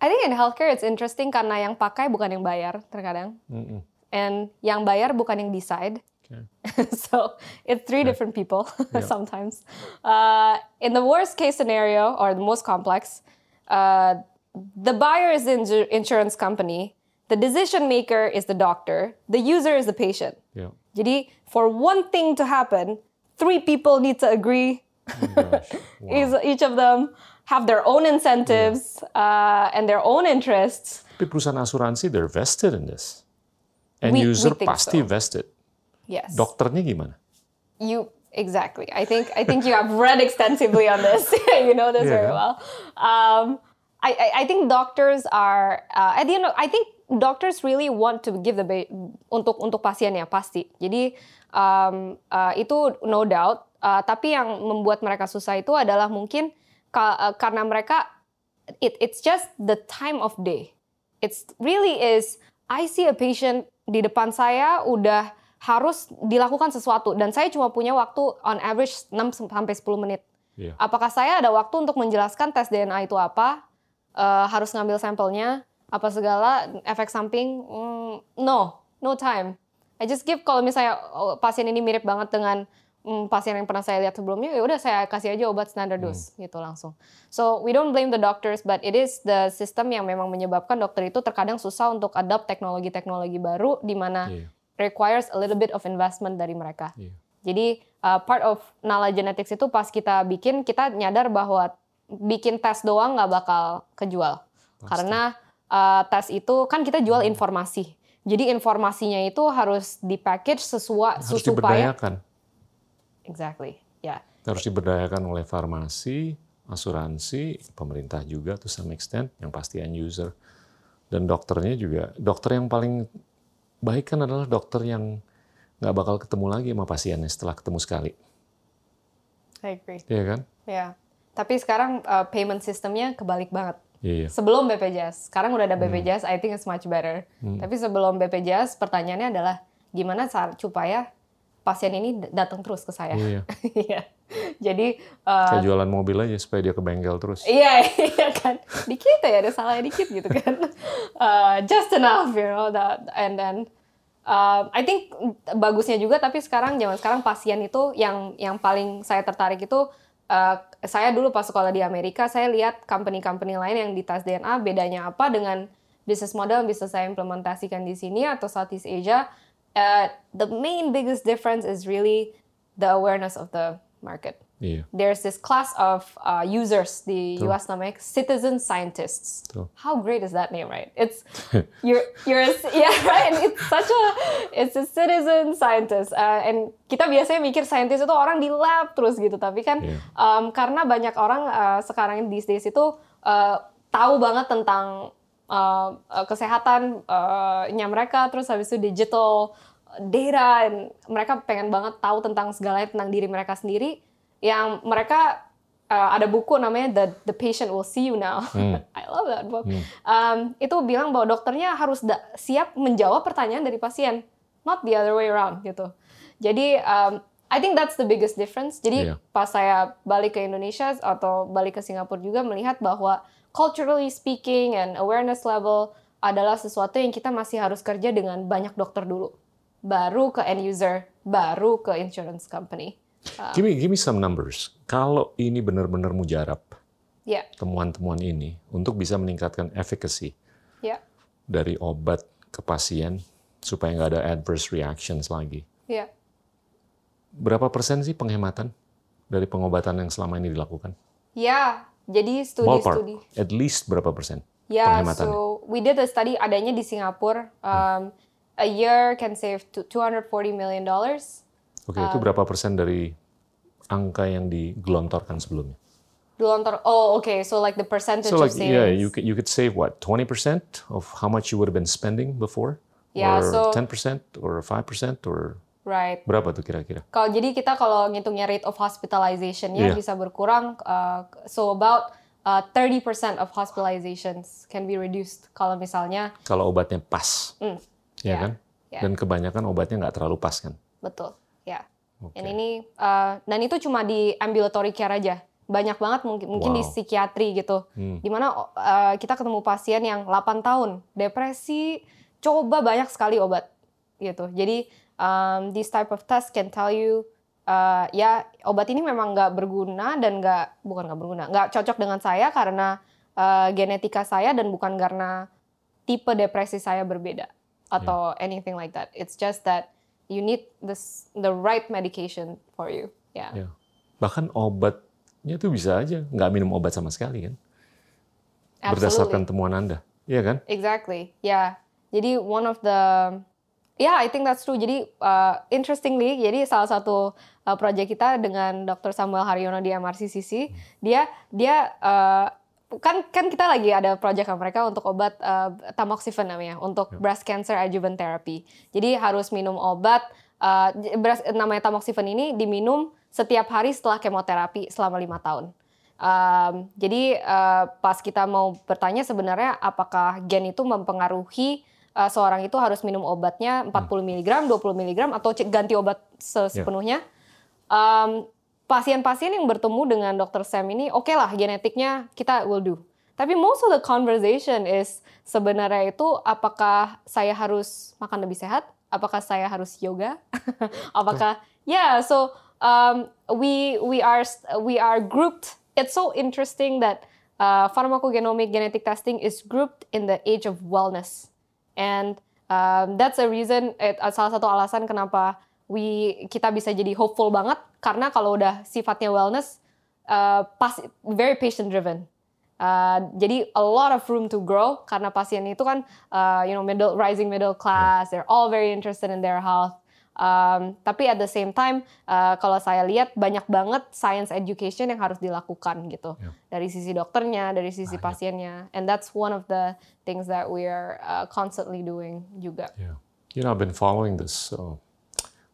I think in healthcare it's interesting karena yang pakai bukan yang bayar terkadang. Mm-mm. And yang bayar bukan yang decide. Okay. *laughs* so it's three different people *laughs* sometimes. Uh, in the worst case scenario or the most complex, uh, the buyer is the insu- insurance company, the decision maker is the doctor, the user is the patient. Yeah. Jadi for one thing to happen, three people need to agree. Oh. Wow. *laughs* Each- of them have their own incentives uh, and their own interests. Tapi perusahaan asuransi they're vested in this. End We- we user think pasti so. vested. Yes. Dokternya gimana? You exactly. I think I think you have read extensively on this. *laughs* you know this Yeah. very well. Um, I, I I think doctors are uh, at the end. Of, I think doctors really want to give the untuk untuk pasiennya pasti. Jadi um, uh, itu no doubt. Uh, tapi yang membuat mereka susah itu adalah mungkin ka- uh, karena mereka it, it's just the time of day. It's really is I see a patient di depan saya udah harus dilakukan sesuatu dan saya cuma punya waktu on average 6 sampai 10 menit. Iya. Apakah saya ada waktu untuk menjelaskan tes DNA itu apa? Eh, harus ngambil sampelnya, apa segala, efek samping? Mm, no, no time. I just give kalau misalnya oh, pasien ini mirip banget dengan mm, pasien yang pernah saya lihat sebelumnya, ya udah saya kasih aja obat standar dose gitu langsung. So we don't blame the doctors, but it is the system yang memang menyebabkan dokter itu terkadang susah untuk adopt teknologi-teknologi baru di mana Iya. requires a little bit of investment dari mereka. Iya. Jadi uh, part of Nala Genetics itu pas kita bikin kita nyadar bahwa bikin tes doang nggak bakal kejual karena uh, tes itu kan kita jual informasi. Jadi informasinya itu harus dipackage sesuai Harus supaya diberdayakan. exactly ya Harus diberdayakan oleh farmasi, asuransi, pemerintah juga to some extent, yang pasti end user. Dan dokternya juga, dokter yang paling baik kan adalah dokter yang nggak bakal ketemu lagi sama pasiennya setelah ketemu sekali. I agree. Iya kan? Ya. Tapi sekarang uh, payment sistemnya kebalik banget. Iya. Sebelum BPJS, sekarang udah ada BPJS, I think it's much better. Tapi sebelum BPJS, pertanyaannya adalah gimana cara supaya pasien ini datang terus ke saya. Iya. Iya. *laughs* Jadi uh, Kayak jualan mobil aja supaya dia ke bengkel terus. iya *laughs* iya kan dikit ya ada salahnya dikit gitu kan. Uh, *laughs* just enough you know that and then uh, I think bagusnya juga tapi sekarang zaman sekarang pasien itu yang yang paling saya tertarik itu uh, saya dulu pas sekolah di Amerika saya lihat company-company lain yang di tes DNA bedanya apa dengan bisnis model yang bisa saya implementasikan di sini atau Southeast Asia. Uh, the main biggest difference is really the awareness of the market Iya. there's this class of uh, users di US namanya citizen scientists. Betul. How great is that name, right? It's *laughs* you're you're a, *laughs* yeah right. And it's such a it's a citizen scientist. Uh, and kita biasanya mikir scientist itu orang di lab terus gitu, tapi kan Iya. um, karena banyak orang uh, sekarang these days itu uh, tahu banget tentang uh, uh, kesehatan uh, nya mereka, terus habis itu digital data, dan mereka pengen banget tahu tentang segalanya tentang diri mereka sendiri. Yang mereka uh, ada buku namanya The The Patient Will See You Now. *laughs* I love that book. Um, itu bilang bahwa dokternya harus da- siap menjawab pertanyaan dari pasien, not the other way around gitu. Jadi um, I think that's the biggest difference. Jadi Iya. pas saya balik ke Indonesia atau balik ke Singapura juga melihat bahwa culturally speaking and awareness level adalah sesuatu yang kita masih harus kerja dengan banyak dokter dulu. Baru ke end user, baru ke insurance company. Give me, give me some numbers. Kalau ini benar-benar mujarab, Ya, temuan-temuan ini untuk bisa meningkatkan efficacy ya, dari obat ke pasien supaya nggak ada adverse reactions lagi. ya. Berapa persen sih penghematan dari pengobatan yang selama ini dilakukan? Ya, jadi studi-studi. at least berapa persen Ya, penghematannya? so we did a study adanya di Singapura. Um, a year can save to- 240 million dollars. Oke, itu berapa persen dari angka yang digelontorkan sebelumnya? Gelontor. Oh, okay. So like the percentage So of like, savings. yeah, you could, you could save what, 20% of how much you would have been spending before? Yeah, or so- 10% or 5% or Right. Berapa tuh kira-kira? Kalau jadi kita kalau ngitungnya rate of hospitalization-nya Iya. bisa berkurang uh, so about uh, 30% of hospitalizations can be reduced kalau misalnya Kalau obatnya pas, Hmm, ya ya, kan? ya. Dan kebanyakan obatnya nggak terlalu pas kan? betul. Ya. Oke. Dan ini uh, dan itu cuma di ambulatory care aja. Banyak banget mungkin mungkin di Wow. psikiatri gitu. Hmm. Di mana uh, kita ketemu pasien yang 8 tahun, depresi, coba banyak sekali obat gitu. Jadi um, this type of test can tell you uh, ya obat ini memang nggak berguna dan nggak bukan nggak berguna, nggak cocok dengan saya karena uh, genetika saya dan bukan karena tipe depresi saya berbeda atau anything like that. It's just that you need this the right medication for you. Ya. Ya. Bahkan obatnya tuh bisa aja nggak minum obat sama sekali kan? Berdasarkan temuan Anda, iya kan? Exactly. Yeah. Jadi one of the Yeah, I think that's true. Jadi uh, interestingly, jadi salah satu uh, proyek kita dengan Dr. Samuel Haryono di MRCCC, dia dia uh, kan kan kita lagi ada proyek sama mereka untuk obat uh, tamoxifen namanya untuk breast cancer adjuvant therapy. Jadi harus minum obat uh, breast, namanya tamoxifen ini diminum setiap hari setelah kemoterapi selama lima tahun. Um, jadi uh, pas kita mau bertanya sebenarnya apakah gen itu mempengaruhi uh, seorang itu harus minum obatnya 40 mg, 20 mg atau ganti obat se- sepenuhnya. Um, pasien-pasien yang bertemu dengan dokter Sam ini oke lah genetiknya kita will do. Tapi most of the conversation is sebenarnya itu apakah saya harus makan lebih sehat? Apakah saya harus yoga? *laughs* apakah yeah, so um, we we are we are grouped. It's so interesting that uh, pharmacogenomic genetic testing is grouped in the age of wellness. And um, that's a reason, eh, salah satu alasan kenapa we kita bisa jadi hopeful banget karena kalau udah sifatnya wellness, uh, pas, very patient driven. Uh, jadi a lot of room to grow karena pasien itu kan, uh, you know, middle rising middle class, they're all very interested in their health. Um, tapi at the same time, uh, kalau saya lihat banyak banget science education yang harus dilakukan gitu Ya. dari sisi dokternya, dari sisi pasiennya, and that's one of the things that we are uh, constantly doing juga. Yeah. You know, I've been following this uh,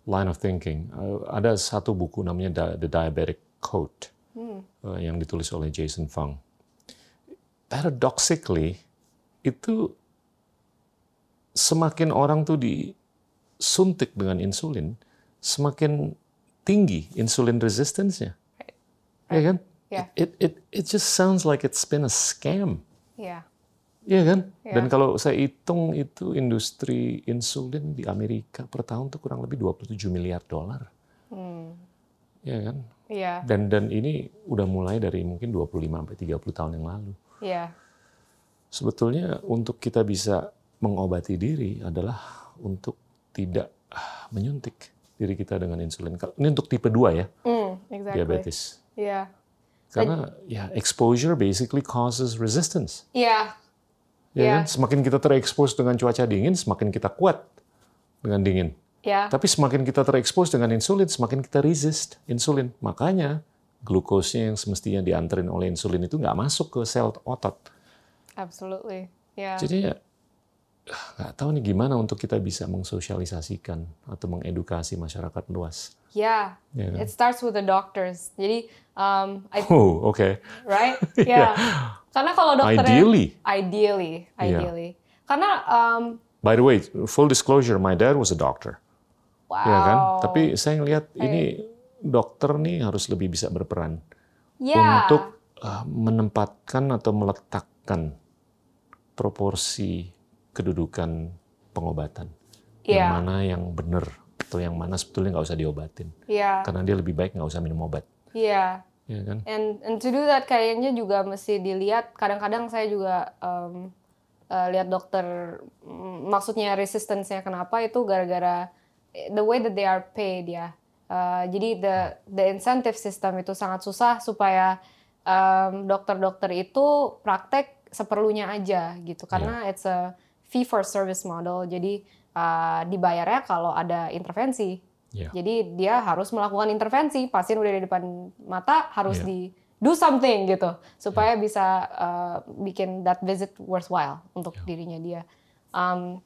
line of thinking. Uh, ada satu buku namanya The Diabetic Code uh, yang ditulis oleh Jason Fung. Paradoxically, itu semakin orang tuh disuntik dengan insulin, semakin tinggi insulin resistance-nya. Ya kan? Yeah. It, it, it just sounds like it's been a scam. Yeah. Iya kan? Iya. Dan kalau saya hitung itu industri insulin di Amerika per tahun tuh kurang lebih 27 miliar dolar. Iya kan? Iya. Dan dan ini udah mulai dari mungkin 25 sampai 30 tahun yang lalu. Iya. Sebetulnya untuk kita bisa mengobati diri adalah untuk tidak ah, menyuntik diri kita dengan insulin. Kalau- Ini untuk tipe 2 ya, Mm, exactly. diabetes. Iya. Karena ya exposure basically causes resistance. Iya. Ya Iya. kan? Semakin kita terekspos dengan cuaca dingin, semakin kita kuat dengan dingin. Iya. Tapi semakin kita terekspos dengan insulin, semakin kita resist insulin. Makanya glukosnya yang semestinya dianterin oleh insulin itu nggak masuk ke sel otot. Absolutely. Iya. Jadi ya nggak tahu nih gimana untuk kita bisa mengsosialisasikan atau mengedukasi masyarakat luas. Yeah. Ya kan? It starts with the doctors. Jadi, um, I, Oh, oke. right? *laughs* Yeah. Karena kalau dokternya Ideally. ideally, Yeah. ideally. Karena um, By the way, full disclosure, my dad was a doctor. wow. Ya kan? Tapi saya ngelihat ini dokter nih harus lebih bisa berperan yeah. untuk uh, menempatkan atau meletakkan proporsi kedudukan pengobatan. Yang Iya. mana yang benar atau yang mana sebetulnya nggak usah diobatin. Yeah. Karena dia lebih baik nggak usah minum obat. Yeah. Ya kan? And and to do that kayaknya juga mesti dilihat. Kadang-kadang saya juga um, uh, lihat dokter, mm, maksudnya resistance-nya kenapa itu gara-gara the way that they are paid ya. Uh, jadi the the incentive system itu sangat susah supaya um, dokter-dokter itu praktek seperlunya aja gitu. Karena it's a fee for service model. Jadi uh, dibayarnya kalau ada intervensi. Ya. Jadi dia harus melakukan intervensi, pasien udah di depan mata harus Iya. di do something gitu supaya bisa uh, bikin that visit worthwhile untuk Iya. dirinya dia. Um,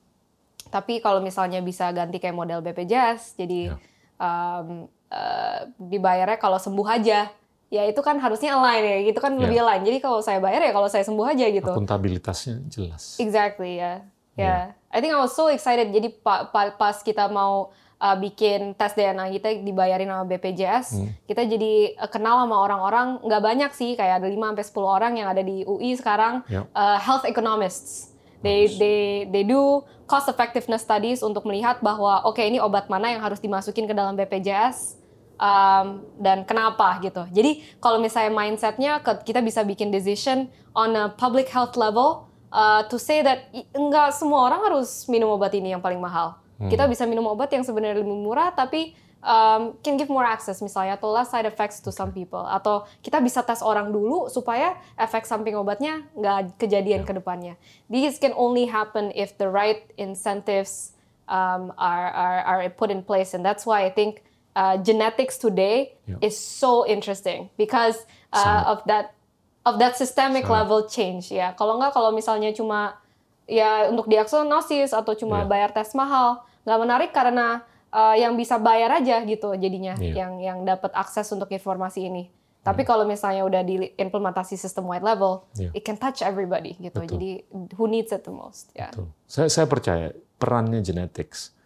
Tapi kalau misalnya bisa ganti kayak model BPJS, jadi Ya. um, eh, dibayarnya kalau sembuh aja, ya itu kan harusnya align ya, gitu kan Ya. lebih align. Jadi kalau saya bayar ya kalau saya sembuh aja gitu. Akuntabilitasnya jelas. Exactly ya, ya. Ya. I think I was so excited. Jadi pa- pa- pas kita mau uh, bikin tes DNA kita dibayarin sama BPJS, Hmm. kita jadi uh, kenal sama orang-orang nggak banyak sih, kayak ada 5 sampai 10 orang yang ada di UI sekarang, Ya. uh, health economists. They they they do cost effectiveness studies untuk melihat bahwa oke ini obat mana yang harus dimasukin ke dalam BPJS um, dan kenapa gitu. Jadi kalau misalnya mindsetnya kita bisa bikin decision on a public health level uh, to say that enggak semua orang harus minum obat ini yang paling mahal. Kita bisa minum obat yang sebenarnya lebih murah tapi um, can give more access misalnya atau less side effects to some people atau kita bisa tes orang dulu supaya efek samping obatnya nggak kejadian ke depannya. These can only happen if the right incentives um, are, are are put in place and that's why I think uh, genetics today Yeah. is so interesting because uh, Sangat. of that of that systemic Sangat. level change ya. Kalau nggak kalau misalnya cuma ya untuk diagnosis atau cuma Iya. bayar tes mahal nggak menarik karena uh, yang bisa bayar aja gitu jadinya Iya. yang yang dapat akses untuk informasi ini. Tapi kalau misalnya udah diimplementasi sistem wide level, Iya. it can touch everybody gitu. Betul. Jadi who needs it the most ya. Betul. Saya, saya percaya perannya genetics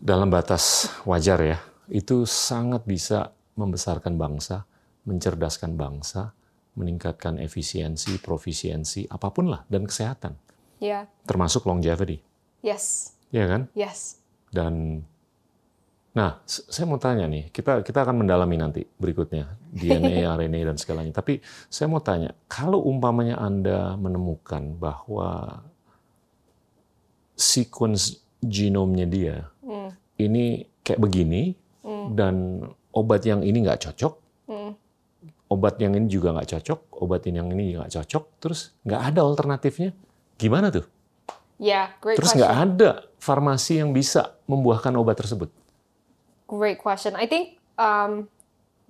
dalam batas wajar ya, itu sangat bisa membesarkan bangsa, mencerdaskan bangsa, meningkatkan efisiensi, profisiensi, apa pun lah, dan kesehatan, Ya, termasuk longevity, yes, ya kan? yes. Dan nah, saya mau tanya nih, kita kita akan mendalami nanti berikutnya *laughs* DNA, RNA dan segalanya. Tapi saya mau tanya, kalau umpamanya Anda menemukan bahwa sequence genomnya dia Hmm. ini kayak begini dan obat yang ini nggak cocok, Hmm. Obat yang ini juga nggak cocok, obat yang ini nggak cocok, terus nggak ada alternatifnya, gimana tuh? Yeah, great Terus nggak ada farmasi yang bisa membuahkan obat tersebut. Great question. I think um,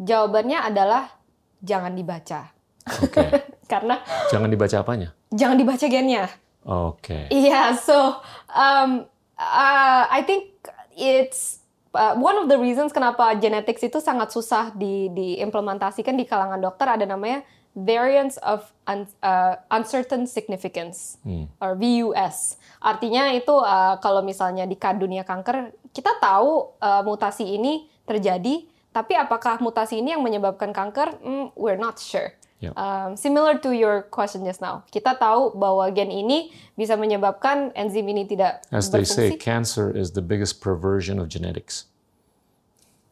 jawabannya adalah jangan dibaca. Oke, *laughs* Karena jangan dibaca apanya. jangan dibaca gennya. Oke, Yeah, so um, uh, I think it's uh, one of the reasons kenapa genetics itu sangat susah di diimplementasikan di kalangan dokter ada namanya variants of un- uh, uncertain significance or VUS. Artinya itu uh, kalau misalnya di dunia kanker kita tahu uh, mutasi ini terjadi, tapi apakah mutasi ini yang menyebabkan kanker? Hmm, we're not sure. Yep. Um, similar to your question just now, kita tahu bahwa gen ini bisa menyebabkan enzim ini tidak as they say, berfungsi. cancer is the biggest perversion of genetics.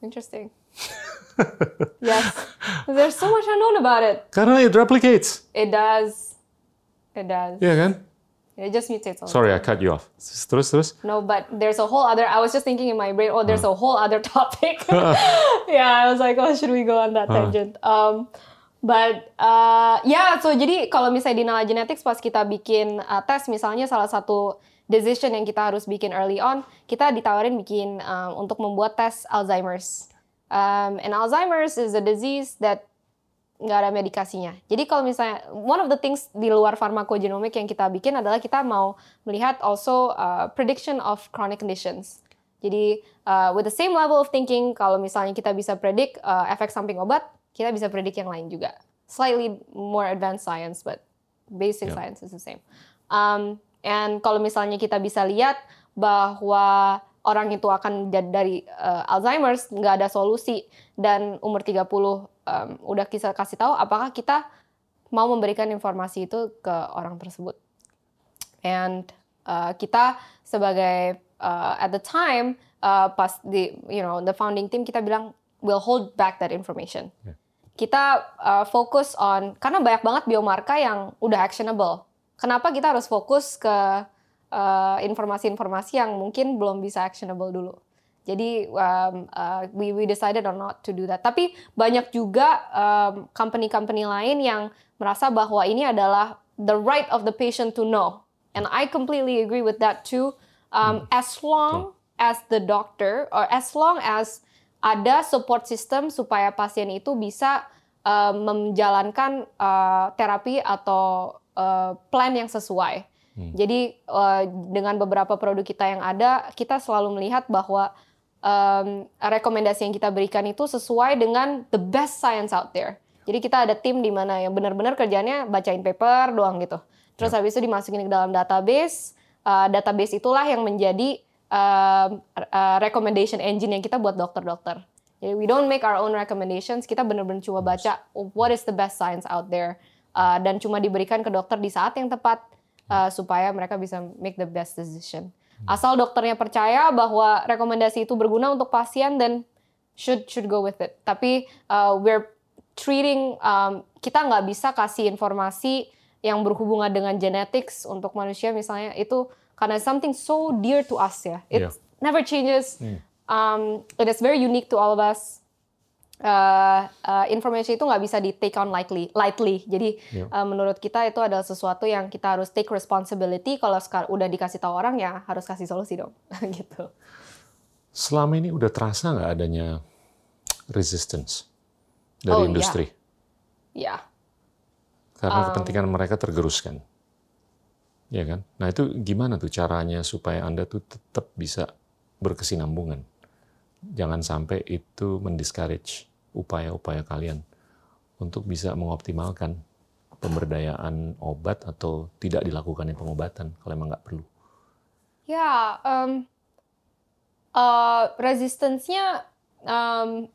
Interesting. *laughs* yes, there's so much unknown about it. Karena it replicates, It does, it does. ya kan? It just mutates. Sorry, I cut you off. Terus terus. No, but there's a whole other. I was just thinking in my brain. Oh, there's a whole other *laughs* topic. *laughs* yeah, I was like, oh, should we go on that tangent? Um, but uh, yeah, so jadi kalau misalnya di Nala Genetics pas kita bikin uh, tes, misalnya salah satu decision yang kita harus bikin early on, kita ditawarin bikin um, untuk membuat tes Alzheimer's. Um, and Alzheimer's is a disease that nggak ada medikasinya. Jadi kalau misalnya one of the things di luar farmakogenomik yang kita bikin adalah kita mau melihat also uh, prediction of chronic conditions. Jadi uh, with the same level of thinking, kalau misalnya kita bisa predict uh, efek samping obat, kita bisa predict yang lain juga. Slightly more advanced science, but basic Yeah. science is the same. Um, and kalau misalnya kita bisa lihat bahwa orang itu akan dari uh, Alzheimer's nggak ada solusi dan umur 30 um, udah kita kasih tahu apakah kita mau memberikan informasi itu ke orang tersebut. And uh, kita sebagai uh, at the time uh, pas di you know the founding team kita bilang we'll hold back that information. Yeah. Kita uh, fokus on karena banyak banget biomarka yang udah actionable. Kenapa kita harus fokus ke uh, informasi-informasi yang mungkin belum bisa actionable dulu. Jadi um, uh, we we decided on not to do that. Tapi banyak juga um, company-company lain yang merasa bahwa ini adalah the right of the patient to know. And I completely agree with that too. Um, As long as the doctor or as long as ada support system supaya pasien itu bisa uh, menjalankan uh, terapi atau uh, plan yang sesuai. Hmm. Jadi uh, dengan beberapa produk kita yang ada, kita selalu melihat bahwa um, rekomendasi yang kita berikan itu sesuai dengan the best science out there. Jadi kita ada tim di mana yang benar-benar kerjanya bacain paper doang gitu. Terus yeah. habis itu dimasukin ke dalam database. Uh, database itulah yang menjadi uh, uh, recommendation engine yang kita buat dokter-dokter. Jadi we don't make our own recommendations, kita benar-benar coba baca what is the best science out there uh, dan cuma diberikan ke dokter di saat yang tepat uh, supaya mereka bisa make the best decision. Asal dokternya percaya bahwa rekomendasi itu berguna untuk pasien dan should should go with it. Tapi uh, we're treating um, kita nggak bisa kasih informasi yang berhubungan dengan genetics untuk manusia misalnya itu karena something so dear to us ya. It yeah. never changes. Hmm um, it is very unique to all of us. Uh, uh, information itu nggak bisa di take on lightly, lightly. Jadi yeah. uh, menurut kita itu adalah sesuatu yang kita harus take responsibility. Kalau udah dikasih tahu orang ya harus kasih solusi dong, *laughs* gitu. Selama ini udah terasa nggak adanya resistance dari oh, industri? Ya. Yeah. Karena um, kepentingan mereka tergeruskan, ya kan? Nah itu gimana tuh caranya supaya anda tuh tetap bisa berkesinambungan? jangan sampai itu mendiscourage upaya-upaya kalian untuk bisa mengoptimalkan pemberdayaan obat atau tidak dilakukannya pengobatan kalau emang nggak perlu. Ya, um, uh, resistance-nya, um,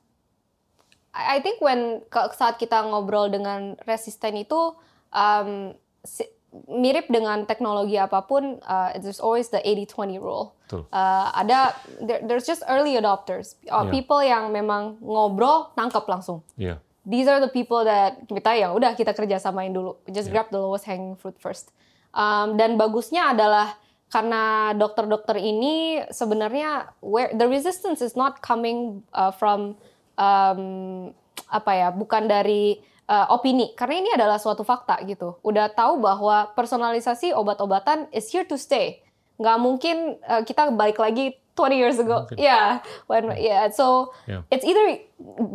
I think when saat kita ngobrol dengan resisten itu, um, mirip dengan teknologi apa pun, uh, there's always the 80-20 rule. Uh, ada, there, there's just early adopters, uh, yeah. people yang memang ngobrol, tangkap langsung. Yeah. These are the people that kita yang udah kita kerja samain dulu, just yeah. grab the lowest hanging fruit first. Um, dan bagusnya adalah karena dokter-dokter ini sebenarnya where the resistance is not coming uh, from um, apa ya, bukan dari uh, opini karena ini adalah suatu fakta gitu. Udah tahu bahwa personalisasi obat-obatan is here to stay. Nggak mungkin uh, kita balik lagi 20 years ago. Ya, yeah, when yeah, so yeah. it's either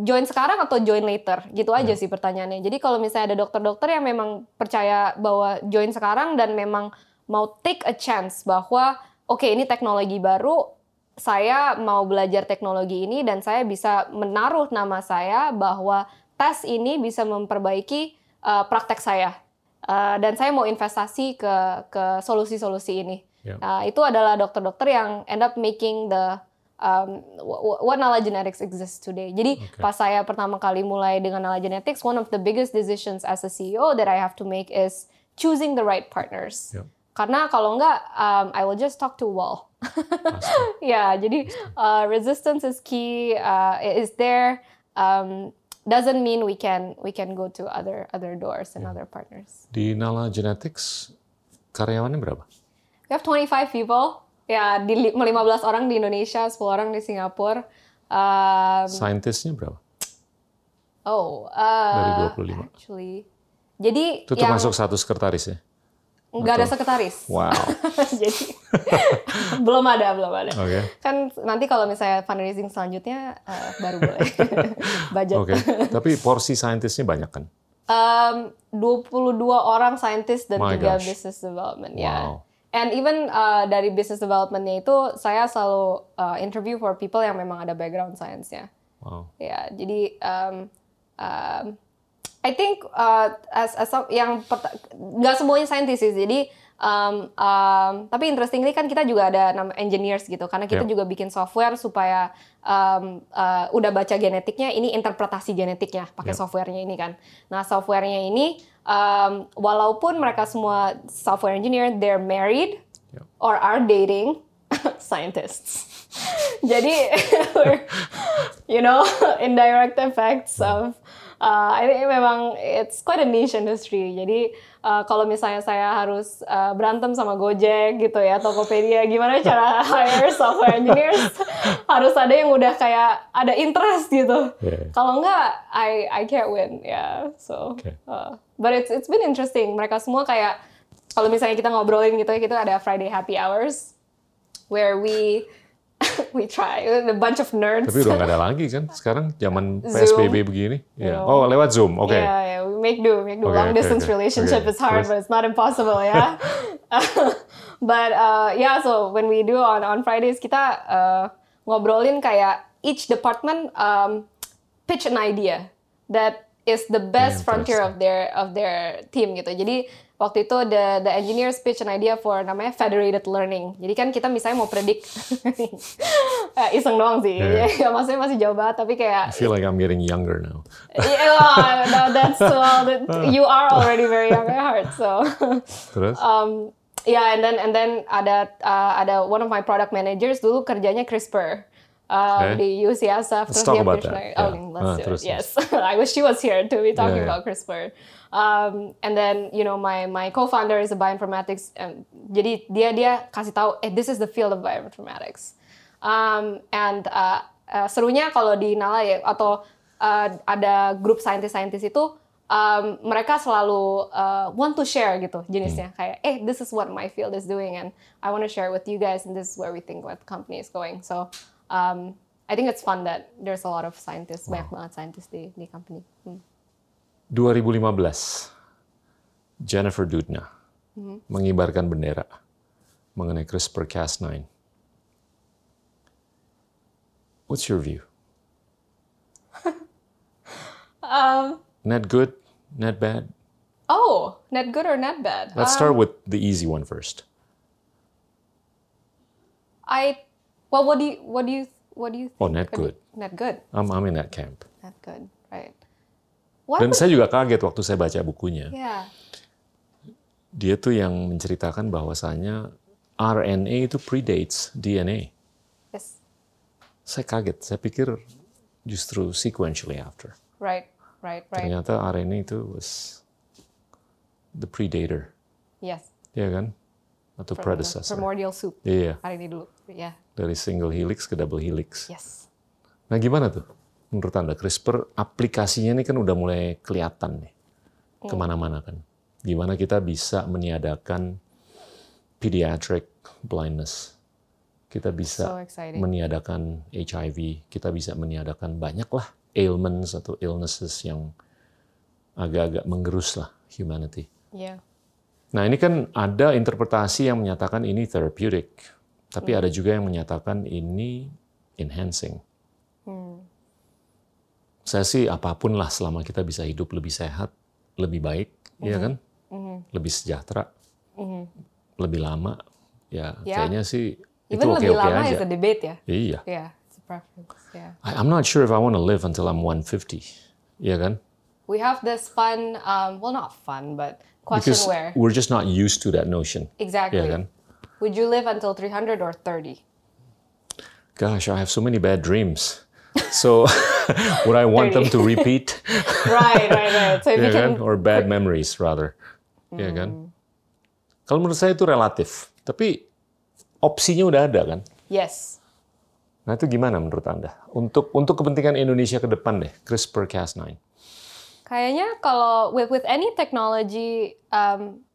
join sekarang atau join later. Gitu aja yeah. sih pertanyaannya. Jadi kalau misalnya ada dokter-dokter yang memang percaya bahwa join sekarang dan memang mau take a chance bahwa oke okay, ini teknologi baru saya mau belajar teknologi ini dan saya bisa menaruh nama saya bahwa tes ini bisa memperbaiki uh, praktek saya uh, dan saya mau investasi ke ke solusi-solusi ini. Yeah. Uh, itu adalah dokter-dokter yang end up making the um, what Nala Genetics exists today. Jadi okay. pas saya pertama kali mulai dengan Nala Genetics, one of the biggest decisions as a CEO that I have to make is choosing the right partners. Yeah. Karena kalau enggak, um, I will just talk to wall. *laughs* ya, yeah, jadi uh, resistance is key, uh, is there. Um, doesn't mean we can we can go to other other doors and yeah. other partners. Di Nala Genetics karyawannya berapa? We have 25 people. Ya, di 15 orang di Indonesia, 10 orang di Singapura. Um, Scientistnya berapa? Oh, uh, dari 25. Actually, jadi itu termasuk yang, satu sekretaris ya? Nggak ada sekretaris. Wow. *laughs* Jadi *laughs* belum ada, belum ada. Okay. Kan nanti kalau misalnya fundraising selanjutnya uh, baru boleh *laughs* budget. Oke. Okay. Tapi porsi saintisnya banyak kan? Um, 22 orang saintis dan tiga business development wow. ya. And even uh, dari business developmentnya itu saya selalu uh, interview for people yang memang ada background science-nya. Wow. Ya, jadi um, um, I think uh, as, as yang nggak semuanya saintis sih. Jadi um, um, tapi interestingly kan kita juga ada nama engineers gitu karena kita yeah. juga bikin software supaya um, uh, udah baca genetiknya ini interpretasi genetiknya pakai yeah. softwarenya ini kan. Nah softwarenya ini um, walaupun mereka semua software engineer they're married yeah. or are dating *laughs* scientists. *laughs* Jadi *laughs* you know indirect effects of uh, ini memang it's quite a niche industry. Jadi uh, kalau misalnya saya harus uh, berantem sama Gojek gitu ya, Tokopedia, gimana cara *laughs* hire software engineers? *laughs* harus ada yang udah kayak ada interest gitu. Yeah. Kalau enggak, I I can't win. Ya, yeah, so. Okay. Uh, but it's it's been interesting. Mereka semua kayak kalau misalnya kita ngobrolin gitu ya, kita ada Friday happy hours where we *laughs* we try a bunch of nerds. Tapi udah nggak ada lagi kan sekarang zaman *laughs* PSBB begini. Yeah. Oh lewat Zoom, oke. Okay. Yeah, yeah, we make do, make do. Okay, Long distance okay, relationship okay. is hard, but it's not impossible ya. Yeah? *laughs* but uh, yeah, so when we do on on Fridays kita uh, ngobrolin kayak each department um, pitch an idea that is the best frontier of their of their team gitu. Jadi waktu itu the the engineers pitch an idea for namanya federated learning. Jadi kan kita misalnya mau predict *laughs* eh, iseng doang sih. Yeah. *laughs* Ya, maksudnya masih jauh banget tapi I kayak feel like I'm getting younger now. *laughs* yeah, no, that's well, that, you are already very young at heart. So Terus? um, yeah, and then and then ada uh, ada one of my product managers dulu kerjanya CRISPR. Uh, Okay. di UCSF Let's talk about that. like, Yeah. oh let's Ah, do it. Yes, *laughs* I wish she was here to be talking Yeah, yeah. about CRISPR. Um, and then you know my my co-founder is a bioinformatics. Um, jadi dia dia kasih tahu, eh this is the field of bioinformatics. Um, and uh, uh, serunya kalau di Nala ya atau uh, ada grup saintis-saintis itu um, mereka selalu uh, want to share gitu jenisnya kayak eh this is what my field is doing and I want to share with you guys and this is where we think what the company is going so um, I think it's fun that there's a lot of scientists banyak banget scientists di di company Hmm. 2015, Jennifer Doudna mengibarkan bendera mengenai CRISPR-Cas9. What's your view? *laughs* um, Net good? Net bad? oh net good or net bad Let's Um, start with the easy one first. I well what do you what do you what do you think? Oh, net What do you- good. net good I'm, I'm in that camp. net good right what Dan would- saya juga kaget waktu saya baca bukunya. yeah Dia tuh yang menceritakan bahwasanya RNA itu predates DNA. yes Saya kaget. Saya pikir justru sequentially after. right right right Ternyata RNA itu was the predator, yes ya kan? Atau From predecessor. primordial soup Iya, hari ini dulu ya dari single helix ke double helix. yes Nah gimana tuh menurut Anda CRISPR aplikasinya ini kan udah mulai kelihatan nih Hmm. ke mana-mana kan. Gimana kita bisa meniadakan pediatric blindness. Kita so bisa exciting meniadakan HIV, kita bisa meniadakan banyak lah ailments atau illnesses yang agak-agak menggerus lah humanity. yeah Nah ini kan ada interpretasi yang menyatakan ini therapeutic, tapi ada juga yang menyatakan ini enhancing. Saya sih apa pun lah selama kita bisa hidup lebih sehat, lebih baik, ya kan, lebih sejahtera, lebih lama, ya Ya. kayaknya sih itu even lebih oke-oke lama aja. is a debate ya Iya. yeah it's a preference yeah I- I'm not sure if I want to live until I'm 150, ya kan? we have this fun um, well not fun but question Because where we're just not used to that notion. exactly Ya kan? would you live until 300 or 30 Gosh, I have so many bad dreams. So *laughs* would I want them to repeat? *laughs* right right right so if ya you kan? can Or bad memories rather. Ya kan? Kalau menurut saya itu relatif. Tapi opsinya udah ada kan? yes Nah itu gimana menurut Anda? Untuk untuk kepentingan Indonesia ke depan deh, CRISPR-Cas9. Kayaknya kalau with with any technology, um,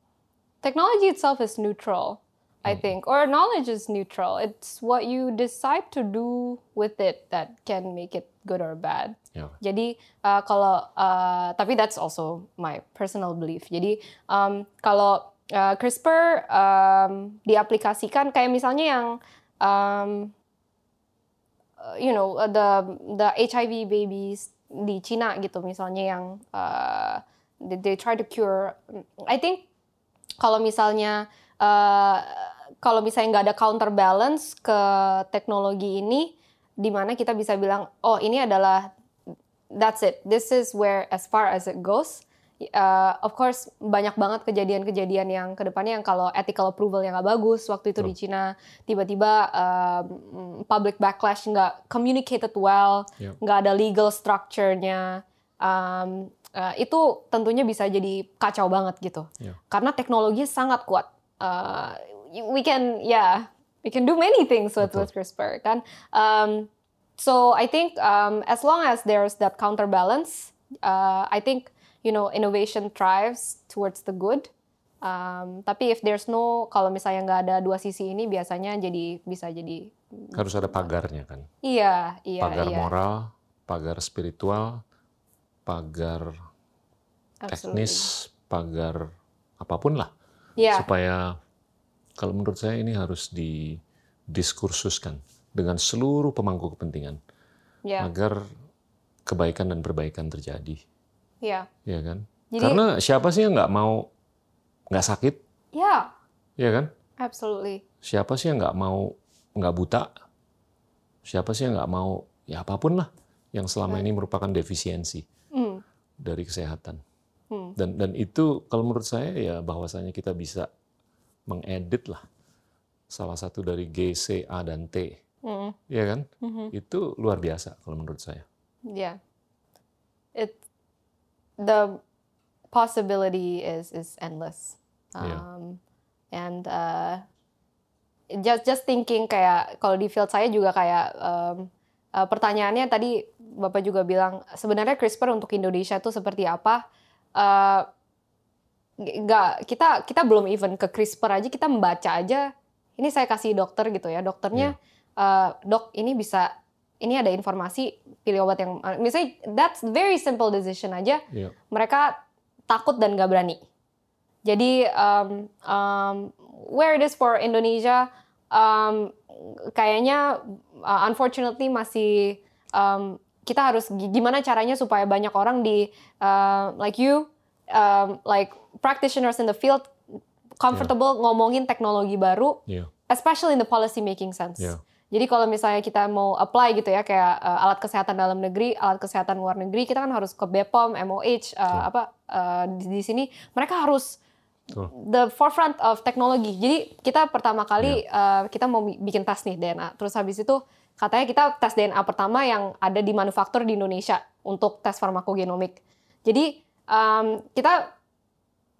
technology itself is neutral, I think, or knowledge is neutral. It's what you decide to do with it that can make it good or bad. Ya. Jadi uh, kalau uh, tapi that's also my personal belief. Jadi um, kalau uh, CRISPR um, diaplikasikan kayak misalnya yang um, uh, you know uh, the the HIV babies di Cina gitu misalnya yang uh, they, they try to cure. I think kalau misalnya uh, kalau misalnya nggak ada counterbalance ke teknologi ini, di mana kita bisa bilang, oh ini adalah that's it. This is where as far as it goes. Uh, of course banyak banget kejadian-kejadian yang ke depannya yang kalau ethical approval yang nggak bagus waktu itu di Cina tiba-tiba um, public backlash nggak communicated well Yep. nggak ada legal structure-nya um, uh, itu tentunya bisa jadi kacau banget gitu. Yeah. karena teknologi sangat kuat. Uh, we can yeah we can do many things with, with CRISPR kan? Um, so I think um, as long as there's that counterbalance uh, I think you know innovation thrives towards the good um, tapi if there's no kalau misalnya nggak ada dua sisi ini biasanya jadi bisa jadi Harus ada pagarnya kan? iya iya Pagar iya moral, pagar spiritual, pagar Absolutely. teknis, pagar apa pun lah. Iya. Supaya kalau menurut saya ini harus didiskursuskan dengan seluruh pemangku kepentingan Ya, agar kebaikan dan perbaikan terjadi, ya, ya kan? Jadi- Karena siapa sih yang nggak mau nggak sakit, ya, ya kan? absolutely. Siapa sih yang nggak mau nggak buta? Siapa sih yang nggak mau ya apa pun lah yang selama ini merupakan defisiensi Hmm, dari kesehatan. hmm, Dan dan itu kalau menurut saya ya bahwasanya kita bisa mengedit lah salah satu dari G, C, A dan T, hmm, ya kan? mhm. Itu luar biasa kalau menurut saya. Yeah. It the possibility is is endless. Yeah. Um, and uh, just just thinking kayak kalau di field saya juga kayak um, uh, pertanyaannya tadi Bapak juga bilang sebenarnya CRISPR untuk Indonesia itu seperti apa? Uh, nggak kita kita belum even ke CRISPR aja kita membaca aja ini saya kasih dokter gitu ya dokternya uh, dok ini bisa ini ada informasi pilih obat yang uh, misalnya that's very simple decision aja Iya. mereka takut dan gak berani jadi um, um, where it is for Indonesia um, kayaknya uh, unfortunately masih um, kita harus gi- gimana caranya supaya banyak orang di uh, like you um, like practitioners in the field comfortable ngomongin teknologi baru Iya. especially in the policy making sense. Yeah. Jadi kalau misalnya kita mau apply gitu ya kayak uh, alat kesehatan dalam negeri, alat kesehatan luar negeri, kita kan harus ke BPOM, MOH, uh, apa uh, di, di sini mereka harus Betul. the forefront of teknologi. Jadi kita pertama kali uh, kita mau bi- bikin tes nih DNA. Terus habis itu katanya kita tes DNA pertama yang ada di manufaktur di Indonesia untuk tes farmakogenomik. Jadi um, kita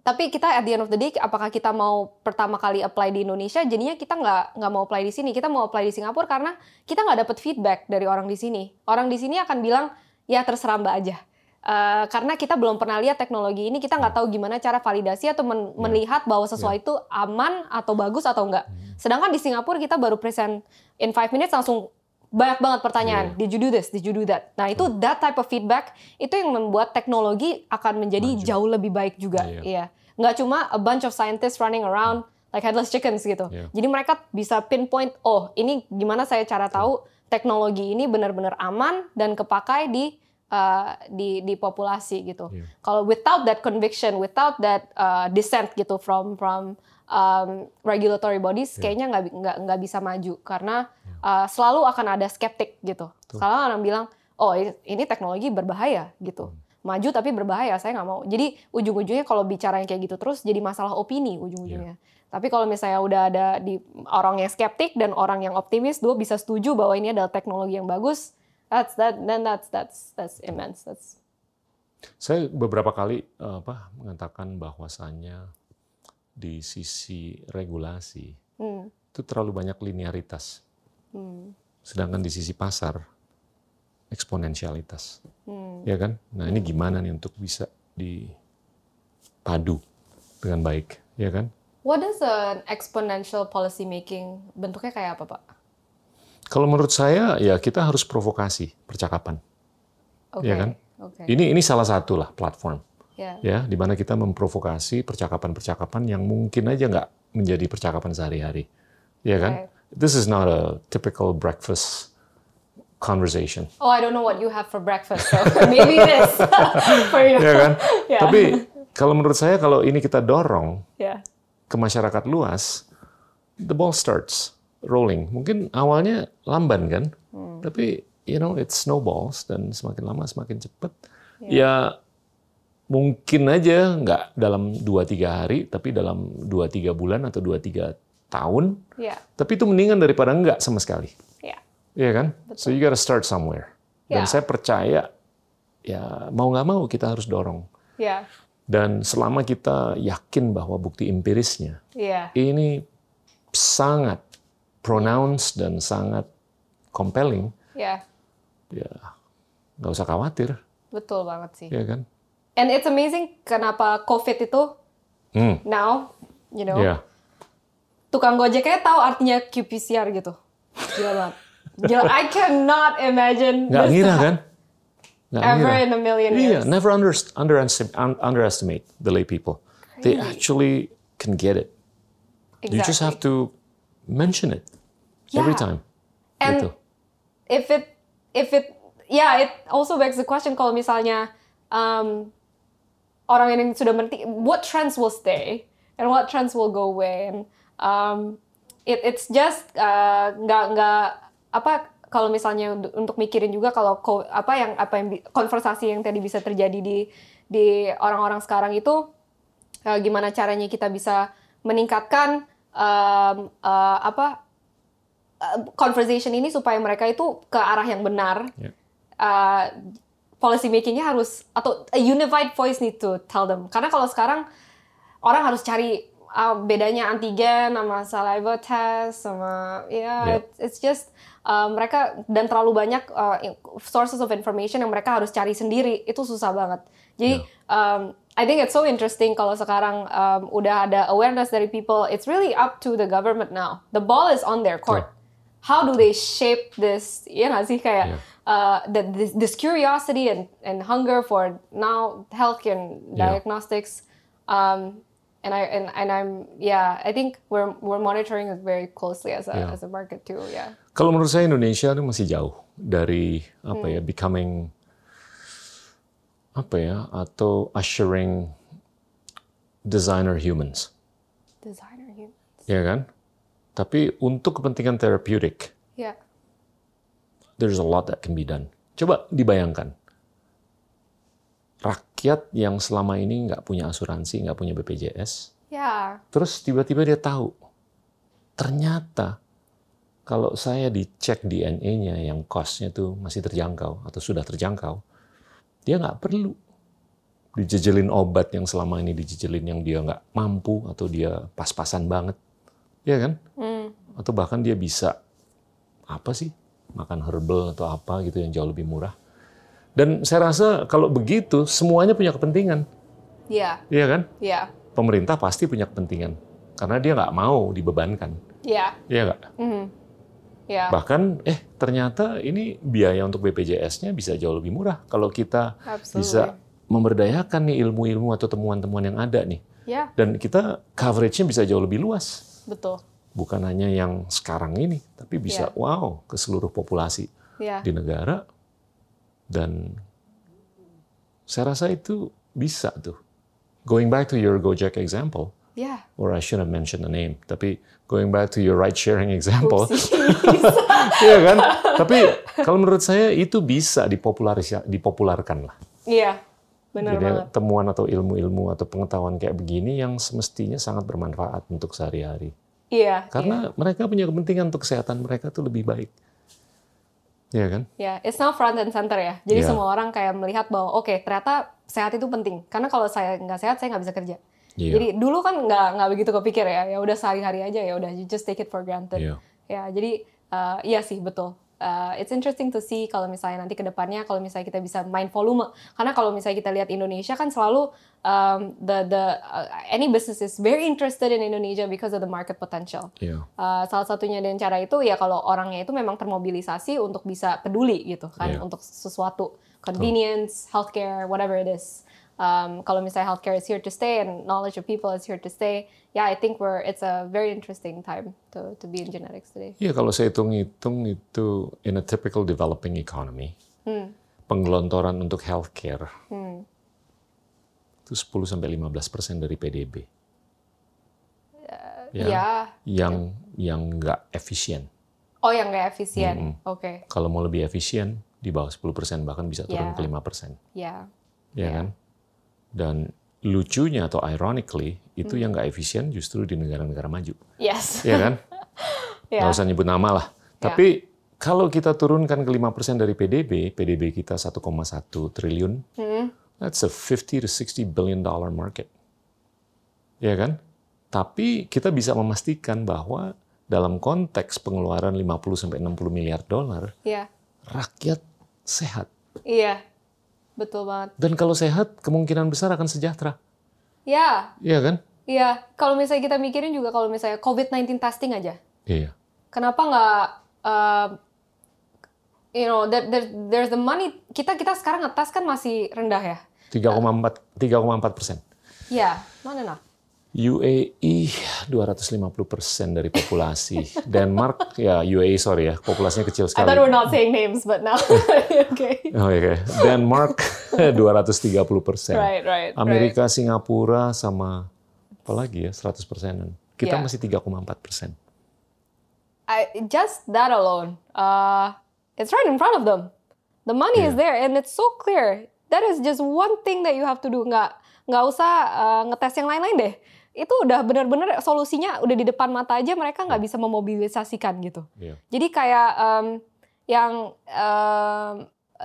tapi kita at the end of the day apakah kita mau pertama kali apply di Indonesia jadinya kita nggak nggak mau apply di sini. Kita mau apply di Singapura karena kita nggak dapat feedback dari orang di sini. Orang di sini akan bilang ya terserah mbak aja. Eh, karena kita belum pernah lihat teknologi ini kita nggak tahu gimana cara validasi atau men- melihat bahwa sesuatu itu aman atau bagus atau enggak sedangkan di Singapura kita baru present in five minutes langsung banyak banget pertanyaan did you do this did you do that nah itu that type of feedback itu yang membuat teknologi akan menjadi Maju. jauh lebih baik juga Iya. Iya, nggak cuma a bunch of scientists running around like headless chickens gitu. Iya. Jadi mereka bisa pinpoint, oh ini gimana saya cara tahu teknologi ini benar-benar aman dan kepakai di uh, di di populasi gitu. Iya. Kalau without that conviction, without that uh, dissent gitu from from um, regulatory bodies, Iya. kayaknya nggak nggak nggak bisa maju karena uh, selalu akan ada skeptik gitu. Selalu orang bilang, oh ini teknologi berbahaya gitu. Hmm. maju tapi berbahaya saya nggak mau. Jadi ujung-ujungnya kalau bicara yang kayak gitu terus jadi masalah opini ujung-ujungnya. Tapi kalau misalnya udah ada di orang yang skeptik dan orang yang optimis dua bisa setuju bahwa ini adalah teknologi yang bagus. That's that then that's that's that's immense. That's Saya beberapa kali eh, apa mengatakan bahwasannya di sisi regulasi hmm, itu terlalu banyak linearitas, hmm, sedangkan di sisi pasar eksponensialitas, hmm. ya kan? Nah ini gimana nih untuk bisa dipadu dengan baik, ya kan? what is an exponential policy making? Bentuknya kayak apa pak? Kalau menurut saya ya kita harus provokasi percakapan, oke Iya kan? oke. Ini ini salah satu lah platform, ya ya, di mana kita memprovokasi percakapan-percakapan yang mungkin aja nggak menjadi percakapan sehari-hari, ya kan? Right. This is not a typical breakfast conversation, oh I don't know what you have for breakfast so *laughs* maybe this *laughs* for you ya kan? *laughs* Ya. Tapi kalau menurut saya kalau ini kita dorong ya ke masyarakat luas, the ball starts rolling. Mungkin awalnya lamban kan, Hmm. tapi you know it snowballs dan semakin lama semakin cepat. Iya. Ya mungkin aja nggak dalam 2-3 hari, tapi dalam 2-3 bulan atau 2-3 tahun. ya Tapi itu mendingan daripada nggak sama sekali. ya Iya kan? So you gotta start somewhere. Dan Ya. saya percaya ya mau nggak mau kita harus dorong. ya Dan selama kita yakin bahwa bukti empirisnya ya ini sangat pronounced dan sangat compelling, ya ya nggak usah khawatir, betul banget sih ya kan? And it's amazing kenapa COVID itu Hmm, now, you know, ya, tukang gojeknya tahu artinya qPCR gitu. Gila banget. Gila, I cannot imagine this ngira kan? Nggak ever ngira. in a million Iya, years. never under, underestimate, un- underestimate the lay people. They Crazy. actually can get it. You just have to mention it every Yeah. time. And Gitu. if it if it yeah it also begs the question kalau misalnya um, orang yang sudah mengerti what trends will stay and what trends will go away and um, it it's just uh, nggak nggak apa kalau misalnya untuk- untuk mikirin juga kalau ko- apa yang apa yang konversasi yang tadi bisa terjadi di di orang-orang sekarang itu uh, gimana caranya kita bisa meningkatkan um, uh, apa uh, conversation ini supaya mereka itu ke arah yang benar. Ya. Uh, policy makingnya harus atau a unified voice need to tell them. Karena kalau sekarang orang harus cari uh, bedanya antigen sama saliva test sama ya Ya. it's, it's just uh, mereka dan terlalu banyak uh, sources of information yang mereka harus cari sendiri itu susah banget. Jadi um, I think it's so interesting kalau sekarang um, udah ada awareness dari people. It's really up to the government now. The ball is on their court. How do they shape this? Ya nggak sih kayak Yeah. Uh, that this, this curiosity and and hunger for now healthcare and Yeah. diagnostics. Um, and I and, and I'm yeah I think we're we're monitoring it very closely as a Yeah. as a market too. Yeah. Kalau menurut saya Indonesia itu masih jauh dari apa ya becoming apa ya atau ushering designer humans, Designer humans. ya kan? Tapi untuk kepentingan therapeutic, Yeah. There's a lot that can be done. Coba dibayangkan, rakyat yang selama ini nggak punya asuransi, nggak punya BPJS, Yeah. terus tiba-tiba dia tahu, ternyata kalau saya dicek DNA-nya yang cost-nya tuh masih terjangkau atau sudah terjangkau, dia nggak perlu dijejelin obat yang selama ini dijejelin yang dia nggak mampu atau dia pas-pasan banget, ya kan? Mm. Atau bahkan dia bisa apa sih makan herbal atau apa gitu yang jauh lebih murah. Dan saya rasa kalau begitu semuanya punya kepentingan, Yeah. iya kan? Yeah. Pemerintah pasti punya kepentingan karena dia nggak mau dibebankan, Yeah. iya nggak? Mhm. Yeah. Bahkan eh ternyata ini biaya untuk BPJS-nya bisa jauh lebih murah kalau kita Absolutely. bisa memberdayakan nih ilmu-ilmu atau temuan-temuan yang ada nih. Yeah. Dan kita coverage-nya bisa jauh lebih luas. Betul. Bukan hanya yang sekarang ini, tapi bisa Iya. wow ke seluruh populasi Yeah. di negara. Dan saya rasa itu bisa tuh. Going back to your Gojek example, Yeah. or I shouldn't have mentioned the name, tapi going back to your ride sharing example. *laughs* Iya kan? Tapi kalau menurut saya itu bisa dipopularkan lah. Iya. Benar Jadi banget. temuan atau ilmu-ilmu atau pengetahuan kayak begini yang semestinya sangat bermanfaat untuk sehari-hari. Iya. Karena mereka punya kepentingan untuk kesehatan mereka tuh lebih baik. Iya kan? Ya, it's now front and center ya. Jadi Yeah. semua orang kayak melihat bahwa oke ternyata sehat itu penting. Karena kalau saya nggak sehat saya nggak bisa kerja. Iya. Jadi dulu kan nggak nggak begitu kepikir ya. Ya udah sehari-hari aja ya udah you just take it for granted. Iya. Ya jadi uh, iya sih betul. Uh, it's interesting to see kalau misalnya nanti ke depannya kalau misalnya kita bisa main volume. Karena kalau misalnya kita lihat Indonesia kan selalu um, the the uh, any business is very interested in Indonesia because of the market potential. Iya. Uh, salah satunya dengan cara itu ya kalau orangnya itu memang termobilisasi untuk bisa peduli gitu kan Iya. untuk sesuatu convenience, healthcare, whatever it is. Um, kalau misalnya healthcare is here to stay and knowledge of people is here to stay, yeah, I think we're it's a very interesting time to to be in genetics today. Iya, kalau saya hitung-hitung itu in a typical developing economy, Hmm. penggelontoran untuk healthcare Hmm. itu 10 sampai 15 persen dari PDB. Ya. Ya. Yang yang nggak efisien. Oh yang nggak efisien. Oke. Kalau mau lebih efisien, di bawah 10 persen, bahkan bisa turun Ya. ke 5 persen. Ya. Ya Ya. kan? Dan lucunya atau ironically, itu Hmm. yang nggak efisien justru di negara-negara maju. Yes. Ya kan? *laughs* Ya. Nggak usah nyebut nama lah. Ya. Tapi kalau kita turunkan ke 5 persen dari PDB, PDB kita 1,1 triliun, Hmm. that's a 50 to 60 billion dollar market. Ya kan? Tapi kita bisa memastikan bahwa dalam konteks pengeluaran 50 sampai 60 miliar dolar, Iya. rakyat sehat. Iya. Betul banget. Dan kalau sehat, kemungkinan besar akan sejahtera. Ya. Iya kan? Iya. Kalau misalnya kita mikirin juga kalau misalnya COVID-19 testing aja. Iya. kenapa nggak uh, you know there, there, there's the money kita kita sekarang ngetes kan masih rendah ya 3,4 3,4 persen. ya not enough UAE 250% dari populasi. Denmark ya UAE sorry ya, populasinya kecil I sekali. thought we're not saying names, but now. *laughs* okay. Oh, oke. Denmark *laughs* 230%. Right, right. Amerika, Singapura sama apa lagi ya 100 persenan. Kita Yeah. masih 3,4 persen. I, just that alone, uh, it's right in front of them. The money is there and it's so clear. That is just one thing that you have to do. Nggak nggak usah uh, ngetes yang lain-lain deh. Itu udah benar-benar solusinya udah di depan mata aja mereka nggak bisa memobilisasikan gitu. Iya. Jadi kayak um, yang um,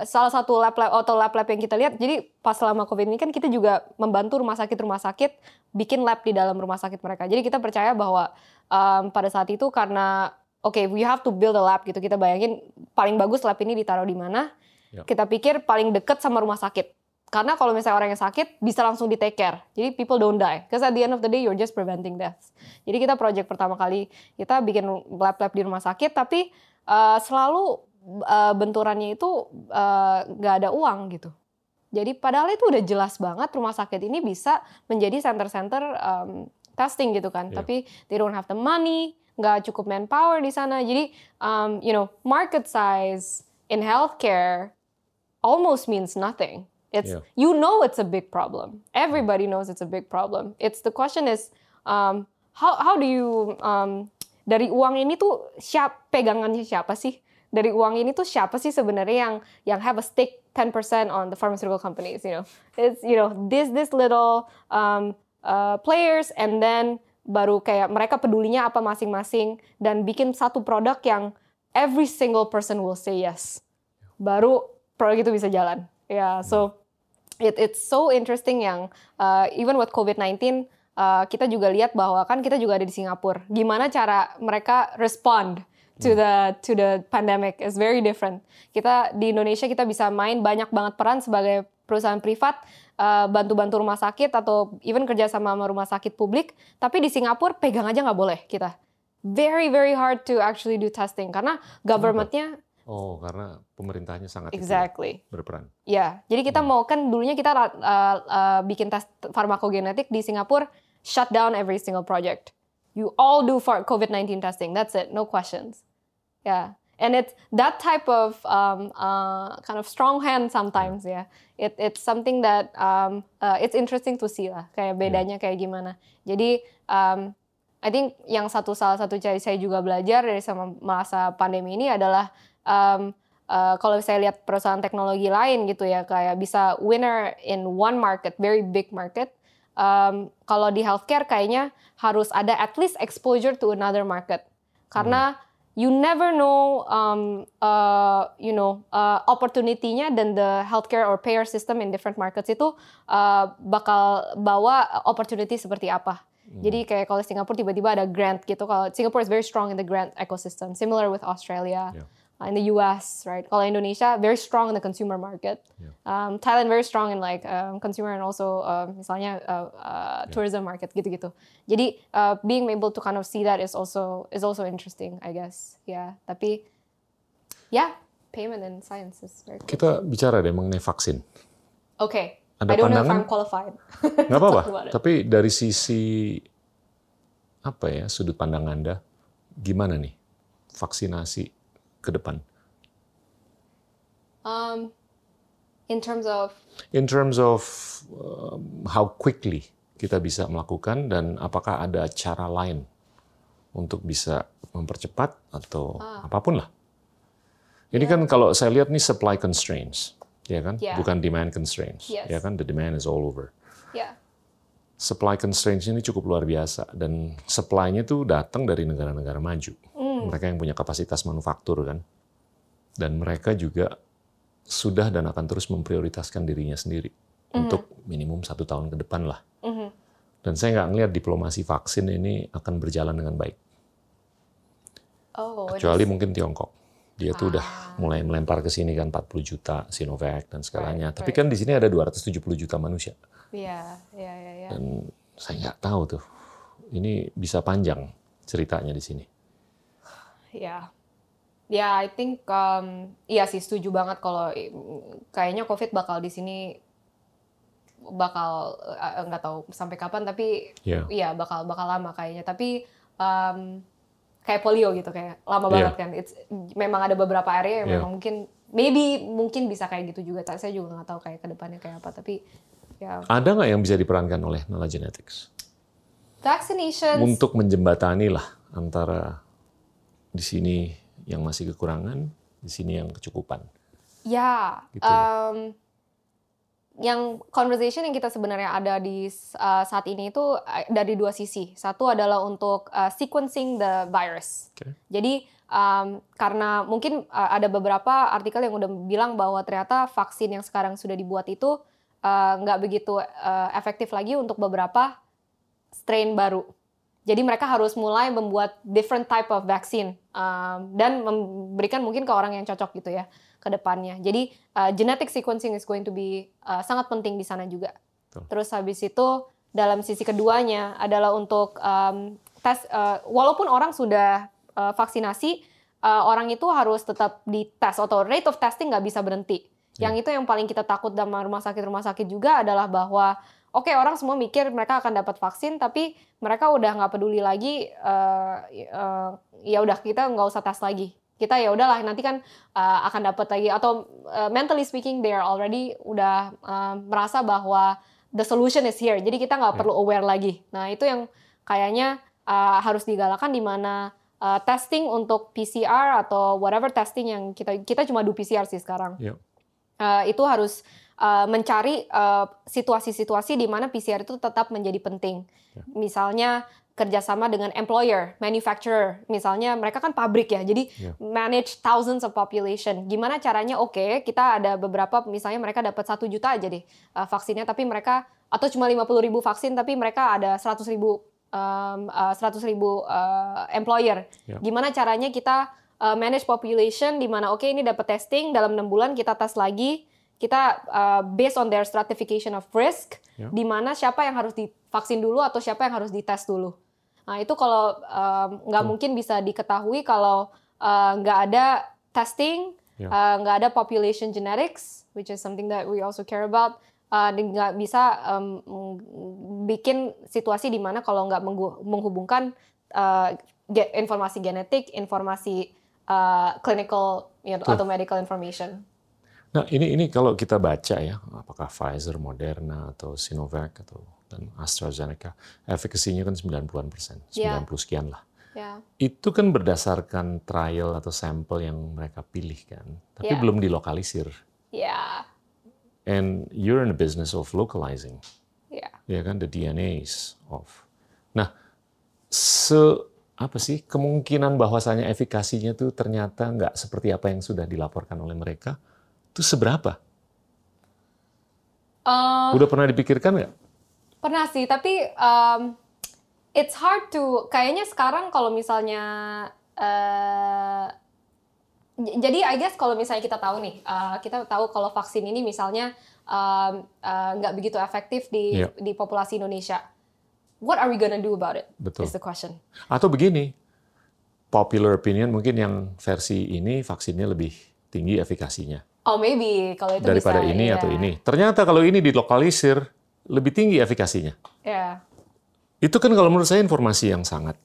salah satu lab lab atau lab lab yang kita lihat. Jadi pas selama covid ini kan kita juga membantu rumah sakit rumah sakit bikin lab di dalam rumah sakit mereka. Jadi kita percaya bahwa um, pada saat itu karena oke we have to build a lab gitu. Kita bayangin paling bagus lab ini ditaruh di mana. Ya. Kita pikir paling deket sama rumah sakit. Karena kalau misalnya orang yang sakit bisa langsung di take care. Jadi people don't die. Because at the end of the day you're just preventing deaths. Jadi kita project pertama kali kita bikin lab-lab di rumah sakit tapi uh, selalu uh, benturannya itu uh, nggak ada uang gitu. Jadi padahal itu udah jelas banget rumah sakit ini bisa menjadi center-center um, testing gitu kan. Iya. Tapi they don't have the money, nggak cukup manpower di sana. Jadi um, you know market size in healthcare almost means nothing. It's Yeah. you know it's a big problem. Everybody knows it's a big problem. It's the question is um, how how do you um, dari uang ini tuh siap pegangannya siapa sih? Dari uang ini tuh siapa sih sebenarnya yang yang have a stake 10% on the pharmaceutical companies, you know. It's you know this this little um, uh, players and then baru kayak mereka pedulinya apa masing-masing dan bikin satu produk yang every single person will say yes. Baru produk itu bisa jalan. Ya, so it, it's so interesting yang uh, even with COVID-19 uh, kita juga lihat bahwa kan kita juga ada di Singapura. Gimana cara mereka respond to the to the pandemic is very different. Kita di Indonesia kita bisa main banyak banget peran sebagai perusahaan privat uh, bantu-bantu rumah sakit atau even kerja sama sama rumah sakit publik. Tapi di Singapura pegang aja nggak boleh kita. Very very hard to actually do testing karena governmentnya Oh, karena pemerintahnya sangat exactly. berperan. Ya, jadi kita mau kan dulunya kita uh, uh, bikin tes farmakogenetik di Singapura, shut down every single project. You all do for COVID-19 testing. That's it, no questions. Yeah, and it's that type of um, uh, kind of strong hand sometimes. Ya, it it's something that um, uh, it's interesting to see lah, kayak bedanya kayak gimana. Jadi um, I think yang satu salah satu saya juga belajar dari sama masa pandemi ini adalah um, uh, kalau saya lihat perusahaan teknologi lain gitu ya kayak bisa winner in one market, very big market. Um, kalau di healthcare kayaknya harus ada at least exposure to another market karena you never know um, uh, you know uh, opportunity-nya dan the healthcare or payer system in different markets itu uh, bakal bawa opportunity seperti apa. Jadi kayak kalau Singapura tiba-tiba ada grant gitu. Kalau Singapore is very strong in the grant ecosystem, similar with Australia, Yeah. Uh, in the US, right? Kalau Indonesia very strong in the consumer market. Yeah. Um, Thailand very strong in like um, consumer and also um, misalnya uh, uh, tourism market gitu-gitu. Jadi uh, being able to kind of see that is also is also interesting, I guess. Yeah, tapi yeah, payment and science is very cool. Kita bicara deh mengenai vaksin. Okay. Ada I don't know if pandangan? I'm qualified. *laughs* Nggak apa-apa. Tapi dari sisi apa ya sudut pandang Anda, gimana nih vaksinasi ke depan? Um, in terms of In terms of um, how quickly kita bisa melakukan dan apakah ada cara lain untuk bisa mempercepat atau Ah. apa pun lah. Ini kan kalau saya lihat nih supply constraints, ya kan? Yeah. Bukan demand constraints, Yes. ya kan? The demand is all over. yeah, supply constraints ini cukup luar biasa dan supply-nya tuh datang dari negara-negara maju. Mereka yang punya kapasitas manufaktur kan. Dan mereka juga sudah dan akan terus memprioritaskan dirinya sendiri untuk minimum satu tahun ke depan lah. Mhm. Dan saya nggak ngelihat diplomasi vaksin ini akan berjalan dengan baik. oh, Kecuali mungkin Tiongkok. Dia tuh udah Ah. mulai melempar ke sini kan 40 juta Sinovac dan segalanya. Right, Tapi right. kan di sini ada 270 juta manusia. yeah, yeah, yeah, yeah. Dan saya nggak tahu tuh. Ini bisa panjang ceritanya di sini. Ya, ya, I think um, iya sih setuju banget kalau kayaknya COVID bakal di sini bakal eh, nggak tahu sampai kapan tapi Yeah. iya bakal bakal lama kayaknya. Tapi um, kayak polio gitu kayak lama Iya. banget kan. It's, memang ada beberapa area yang Iya. memang mungkin maybe mungkin bisa kayak gitu juga. Saya juga nggak tahu kayak ke depannya kayak apa. Tapi ya. Ada nggak yang bisa diperankan oleh Nala Genetics? Vaccinations. Untuk menjembatani lah antara di sini yang masih kekurangan, di sini yang kecukupan. Ya, Gitu. em, yang conversation yang kita sebenarnya ada di uh, saat ini itu uh, dari dua sisi. Satu adalah untuk uh, sequencing the virus. Oke. Jadi em, karena mungkin uh, ada beberapa artikel yang udah bilang bahwa ternyata vaksin yang sekarang sudah dibuat itu uh, nggak begitu uh, efektif lagi untuk beberapa strain baru. Jadi mereka harus mulai membuat different type of vaccine um, dan memberikan mungkin ke orang yang cocok gitu ya ke depannya. Jadi uh, genetic sequencing is going to be uh, sangat penting di sana juga. Betul. Terus habis itu dalam sisi keduanya adalah untuk um, tes uh, walaupun orang sudah uh, vaksinasi uh, orang itu harus tetap dites atau rate of testing nggak bisa berhenti. Yang itu yang paling kita takut dalam rumah sakit-rumah sakit juga adalah bahwa oke orang semua mikir mereka akan dapat vaksin tapi mereka udah nggak peduli lagi uh, uh, ya udah kita nggak usah tes lagi. Kita ya udahlah nanti kan uh, akan dapat lagi. Atau uh, mentally speaking they are already udah uh, merasa bahwa the solution is here. Jadi kita nggak Ya. perlu aware lagi. Nah itu yang kayaknya uh, harus digalakan di mana uh, testing untuk PCR atau whatever testing yang kita kita cuma do PCR sih sekarang. Yuk. Uh, itu harus uh, mencari uh, situasi-situasi di mana PCR itu tetap menjadi penting. Ya. Misalnya kerjasama dengan employer, manufacturer, misalnya mereka kan pabrik ya, jadi Ya. manage thousands of population. Gimana caranya? Oke, kita ada beberapa, misalnya mereka dapat satu juta aja deh uh, vaksinnya, tapi mereka atau cuma 50 ribu vaksin, tapi mereka ada 100 ribu um, uh, 100 ribu uh, employer. Ya. Gimana caranya kita uh, manage population di mana oke ini dapat testing dalam enam bulan kita tes lagi kita uh, based on their stratification of risk Ya. di mana siapa yang harus divaksin dulu atau siapa yang harus dites dulu. Nah itu kalau um, nggak Betul. mungkin bisa diketahui kalau uh, nggak ada testing, Ya. uh, nggak ada population genetics, which is something that we also care about. Uh, nggak bisa um, bikin situasi di mana kalau nggak menghubungkan uh, ge- informasi genetik, informasi uh, clinical you know, atau medical information. Nah, ini ini kalau kita baca ya, apakah Pfizer, Moderna atau Sinovac atau dan AstraZeneca, efekasinya kan 90-an persen, 90 Ya. sekian lah. Ya, Itu kan berdasarkan trial atau sampel yang mereka pilih kan, tapi Ya. belum dilokalisir. ya, And you're in the business of localizing, ya. ya kan, the DNAs of. Nah, se apa sih kemungkinan bahwasanya efikasinya tuh ternyata nggak seperti apa yang sudah dilaporkan oleh mereka, itu seberapa? Uh, Udah pernah dipikirkan nggak? Pernah sih, tapi um, it's hard to kayaknya sekarang kalau misalnya j- jadi I guess kalau misalnya kita tahu nih, uh, kita tahu kalau vaksin ini misalnya um, uh, nggak begitu efektif di Iya. di populasi Indonesia. What are we gonna do about it? Betul. Is the question. Atau begini, popular opinion mungkin yang versi ini vaksinnya lebih tinggi efikasinya Oh maybe kalau itu daripada bisa, ini iya. atau ini. Ternyata kalau ini dilokalisir lebih tinggi efikasinya. Ya. Itu kan kalau menurut saya informasi yang sangat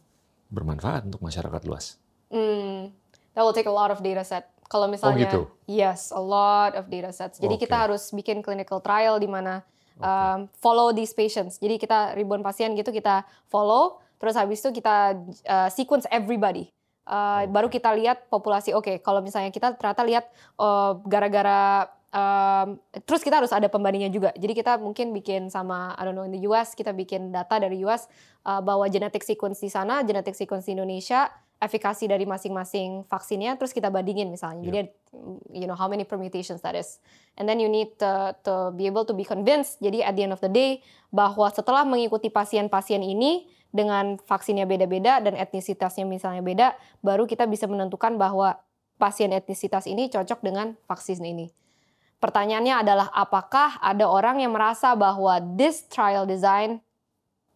bermanfaat untuk masyarakat luas. Hmm, that will take a lot of data set. Kalau misalnya, gitu? yes, a lot of data sets. Jadi Oke. kita harus bikin clinical trial di mana um, follow these patients. Jadi kita ribuan pasien gitu kita follow, terus habis itu kita uh, sequence everybody. Uh, Baru kita lihat populasi. Oke, kalau misalnya kita ternyata lihat uh, gara-gara um, terus kita harus ada pembandingnya juga. Jadi kita mungkin bikin sama I don't know in the US kita bikin data dari US uh, bahwa genetic sequence di sana, genetic sequence di Indonesia, efikasi dari masing-masing vaksinnya, terus kita bandingin misalnya. Jadi you know how many permutations that is, and then you need to, to be able to be convinced. Jadi at the end of the day bahwa setelah mengikuti pasien-pasien ini dengan vaksinnya beda-beda dan etnisitasnya misalnya beda, baru kita bisa menentukan bahwa pasien etnisitas ini cocok dengan vaksin ini. Pertanyaannya adalah apakah ada orang yang merasa bahwa this trial design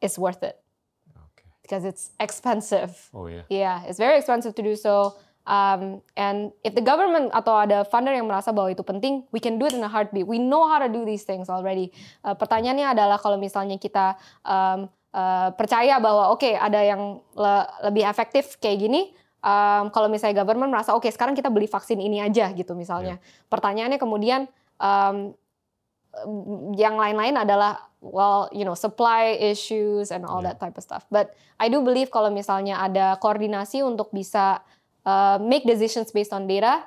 is worth it because it's expensive. Oh ya. Yeah, it's very expensive to do so. Um, and if the government atau ada funder yang merasa bahwa itu penting, we can do it in a heartbeat. We know how to do these things already. Uh, pertanyaannya adalah kalau misalnya kita um, uh, percaya bahwa oke okay, ada yang le lebih efektif kayak gini, um, kalau misalnya government merasa oke okay, sekarang kita beli vaksin ini aja gitu misalnya. Yeah. Pertanyaannya kemudian um, yang lain-lain adalah well you know supply issues and all yeah. that type of stuff. But I do believe kalau misalnya ada koordinasi untuk bisa uh, make decisions based on data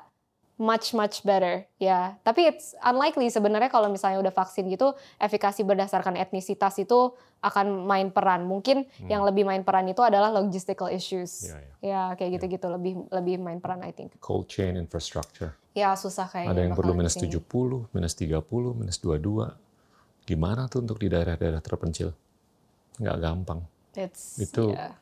much much better. Ya yeah. tapi it's unlikely sebenarnya kalau misalnya udah vaksin gitu efikasi berdasarkan etnisitas itu akan main peran. Mungkin hmm. yang lebih main peran itu adalah logistical issues. Yeah, yeah. ya kayak gitu-gitu. Yeah. lebih lebih main peran I think. Cold chain infrastructure. Ya susah kayaknya ada yang perlu minus tujuh puluh minus tiga puluh minus dua dua. Gimana tuh untuk di daerah-daerah terpencil? Nggak gampang. It's, itu yeah.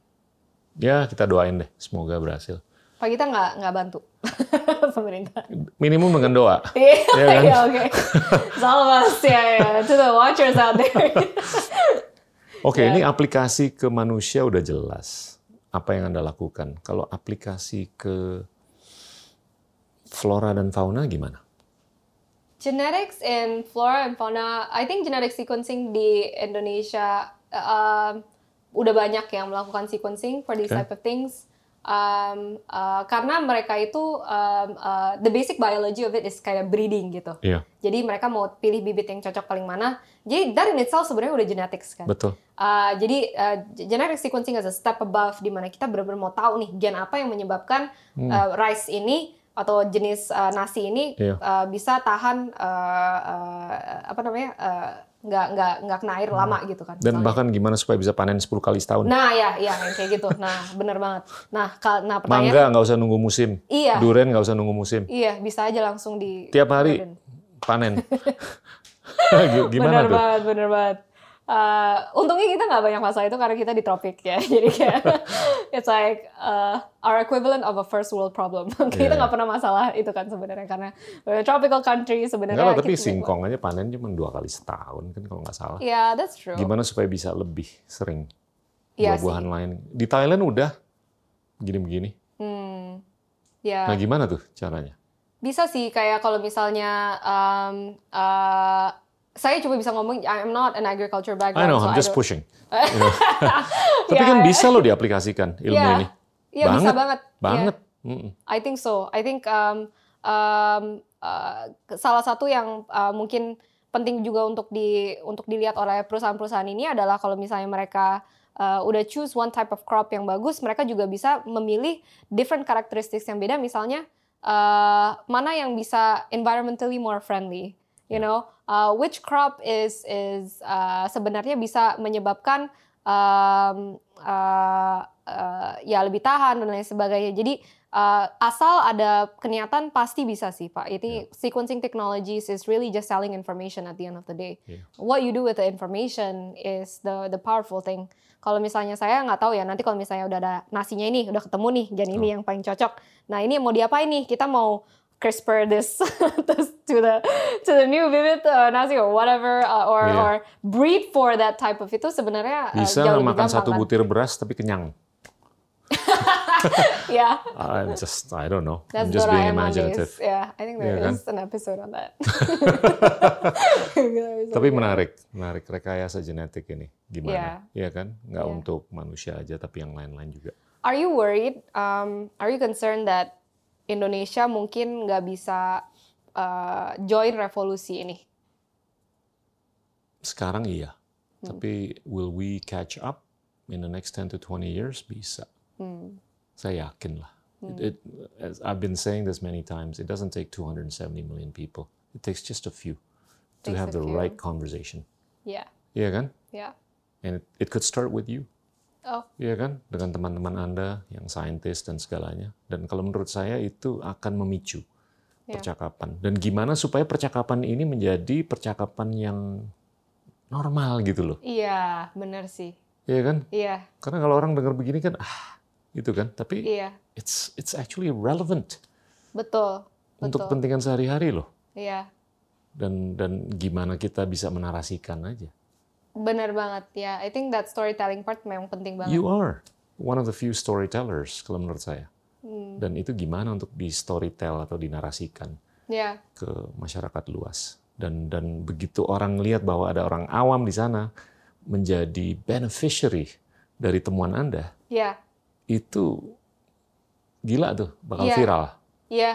ya kita doain deh. Semoga berhasil Pak kita nggak nggak bantu *laughs* pemerintah. Minimum dengan doa. *laughs* Iya, yeah, kan? yeah, oke. Okay. Salvas *laughs* ya, ya, to the watchers out there. Oke, okay, yeah. ini aplikasi ke manusia udah jelas. Apa yang Anda lakukan? Kalau aplikasi ke flora dan fauna gimana? Genetics in flora and fauna, I think genetic sequencing di Indonesia uh, udah banyak yang melakukan sequencing for these okay. type of things um, uh, karena mereka itu um, uh, the basic biology of it is kayak breeding gitu. Yeah. Jadi mereka mau pilih bibit yang cocok paling mana. Jadi in itself sebenarnya udah genetics kan. Betul. Uh, jadi uh, genetic sequencing as a step above di mana kita benar-benar mau tahu nih gen apa yang menyebabkan hmm. uh, rice ini atau jenis uh, nasi ini yeah. uh, bisa tahan uh, uh, apa namanya uh, nggak nggak nggak kena air lama hmm. gitu kan. Dan misalnya. bahkan gimana supaya bisa panen 10 kali setahun. Nah ya, ya kayak gitu. Nah bener banget. Nah, kal nah pertanyaan. Mangga nggak usah nunggu musim. Iya. Duren nggak usah nunggu musim. Iya, bisa aja langsung di. Tiap hari panen. *laughs* *laughs* gimana bener tuh? banget, bener banget. Uh, untungnya kita nggak banyak masalah itu karena kita di tropik ya. *laughs* Jadi kayak *laughs* it's like uh, our equivalent of a first world problem. *laughs* kita nggak yeah. pernah masalah itu kan sebenarnya karena tropical country sebenarnya. Tapi singkong aja panen cuma dua kali setahun kan kalau nggak salah. Iya, yeah, that's true. Gimana supaya bisa lebih sering yeah, buah-buahan lain? Di Thailand udah gini-begini. Hmm. Yeah. Nah gimana tuh caranya? Bisa sih kayak kalau misalnya um, uh, saya cuma bisa ngomong I'm not an agriculture background. I know, so I'm just pushing. you *laughs* know. Tapi yeah, kan bisa loh diaplikasikan ilmu yeah. ini. Iya yeah, bisa banget. Banget. Yeah. Mm -mm. I think so. I think um, um, uh, salah satu yang uh, mungkin penting juga untuk di untuk dilihat oleh perusahaan-perusahaan ini adalah kalau misalnya mereka uh, udah choose one type of crop yang bagus, mereka juga bisa memilih different characteristics yang beda. Misalnya uh, mana yang bisa environmentally more friendly you know uh, which crop is is uh, sebenarnya bisa menyebabkan um, uh, uh, ya lebih tahan dan lain sebagainya jadi uh, asal ada keniatan pasti bisa sih pak ini yeah. sequencing technologies is really just selling information at the end of the day yeah. what you do with the information is the the powerful thing kalau misalnya saya nggak tahu ya nanti kalau misalnya udah ada nasinya ini udah ketemu nih dan ini oh. yang paling cocok nah ini mau diapain nih kita mau CRISPR this, *laughs* this to the to the new vivid uh, nasi or whatever uh, or yeah. or breed for that type of itu sebenarnya uh, bisa jauh makan satu kan? butir beras tapi kenyang. *laughs* yeah. I'm just I don't know. That's I'm just being imaginative. Yeah, I think there yeah, is kan? an episode on that. *laughs* tapi menarik, menarik rekayasa genetik ini gimana? Yeah. Iya kan? Nggak yeah. untuk manusia aja tapi yang lain-lain juga. Are you worried? Um, are you concerned that Indonesia mungkin nggak bisa uh, join revolusi ini? Sekarang iya, hmm. tapi will we catch up in the next 10 to 20 years? Bisa. Hmm. Saya yakin lah. Hmm. It, it, as I've been saying this many times, it doesn't take 270 million people. It takes just a few to have the few. right conversation. Yeah. Iya kan? Yeah. And it, it could start with you. Oh. Iya kan? Dengan teman-teman Anda yang saintis dan segalanya. Dan kalau menurut saya itu akan memicu yeah. percakapan. Dan gimana supaya percakapan ini menjadi percakapan yang normal gitu loh. Iya, benar sih. Iya kan? Iya. Karena kalau orang dengar begini kan ah gitu kan. Tapi iya. it's it's actually relevant. Betul. Untuk kepentingan sehari-hari loh. Iya. Dan dan gimana kita bisa menarasikan aja. Benar banget ya. I think that storytelling part memang penting banget. You are one of the few storytellers kalau menurut saya. Hmm. Dan itu gimana untuk di storytell atau dinarasikan Ya, ke masyarakat luas. Dan dan begitu orang lihat bahwa ada orang awam di sana menjadi beneficiary dari temuan Anda, ya, itu gila tuh, bakal Iya. viral. ya,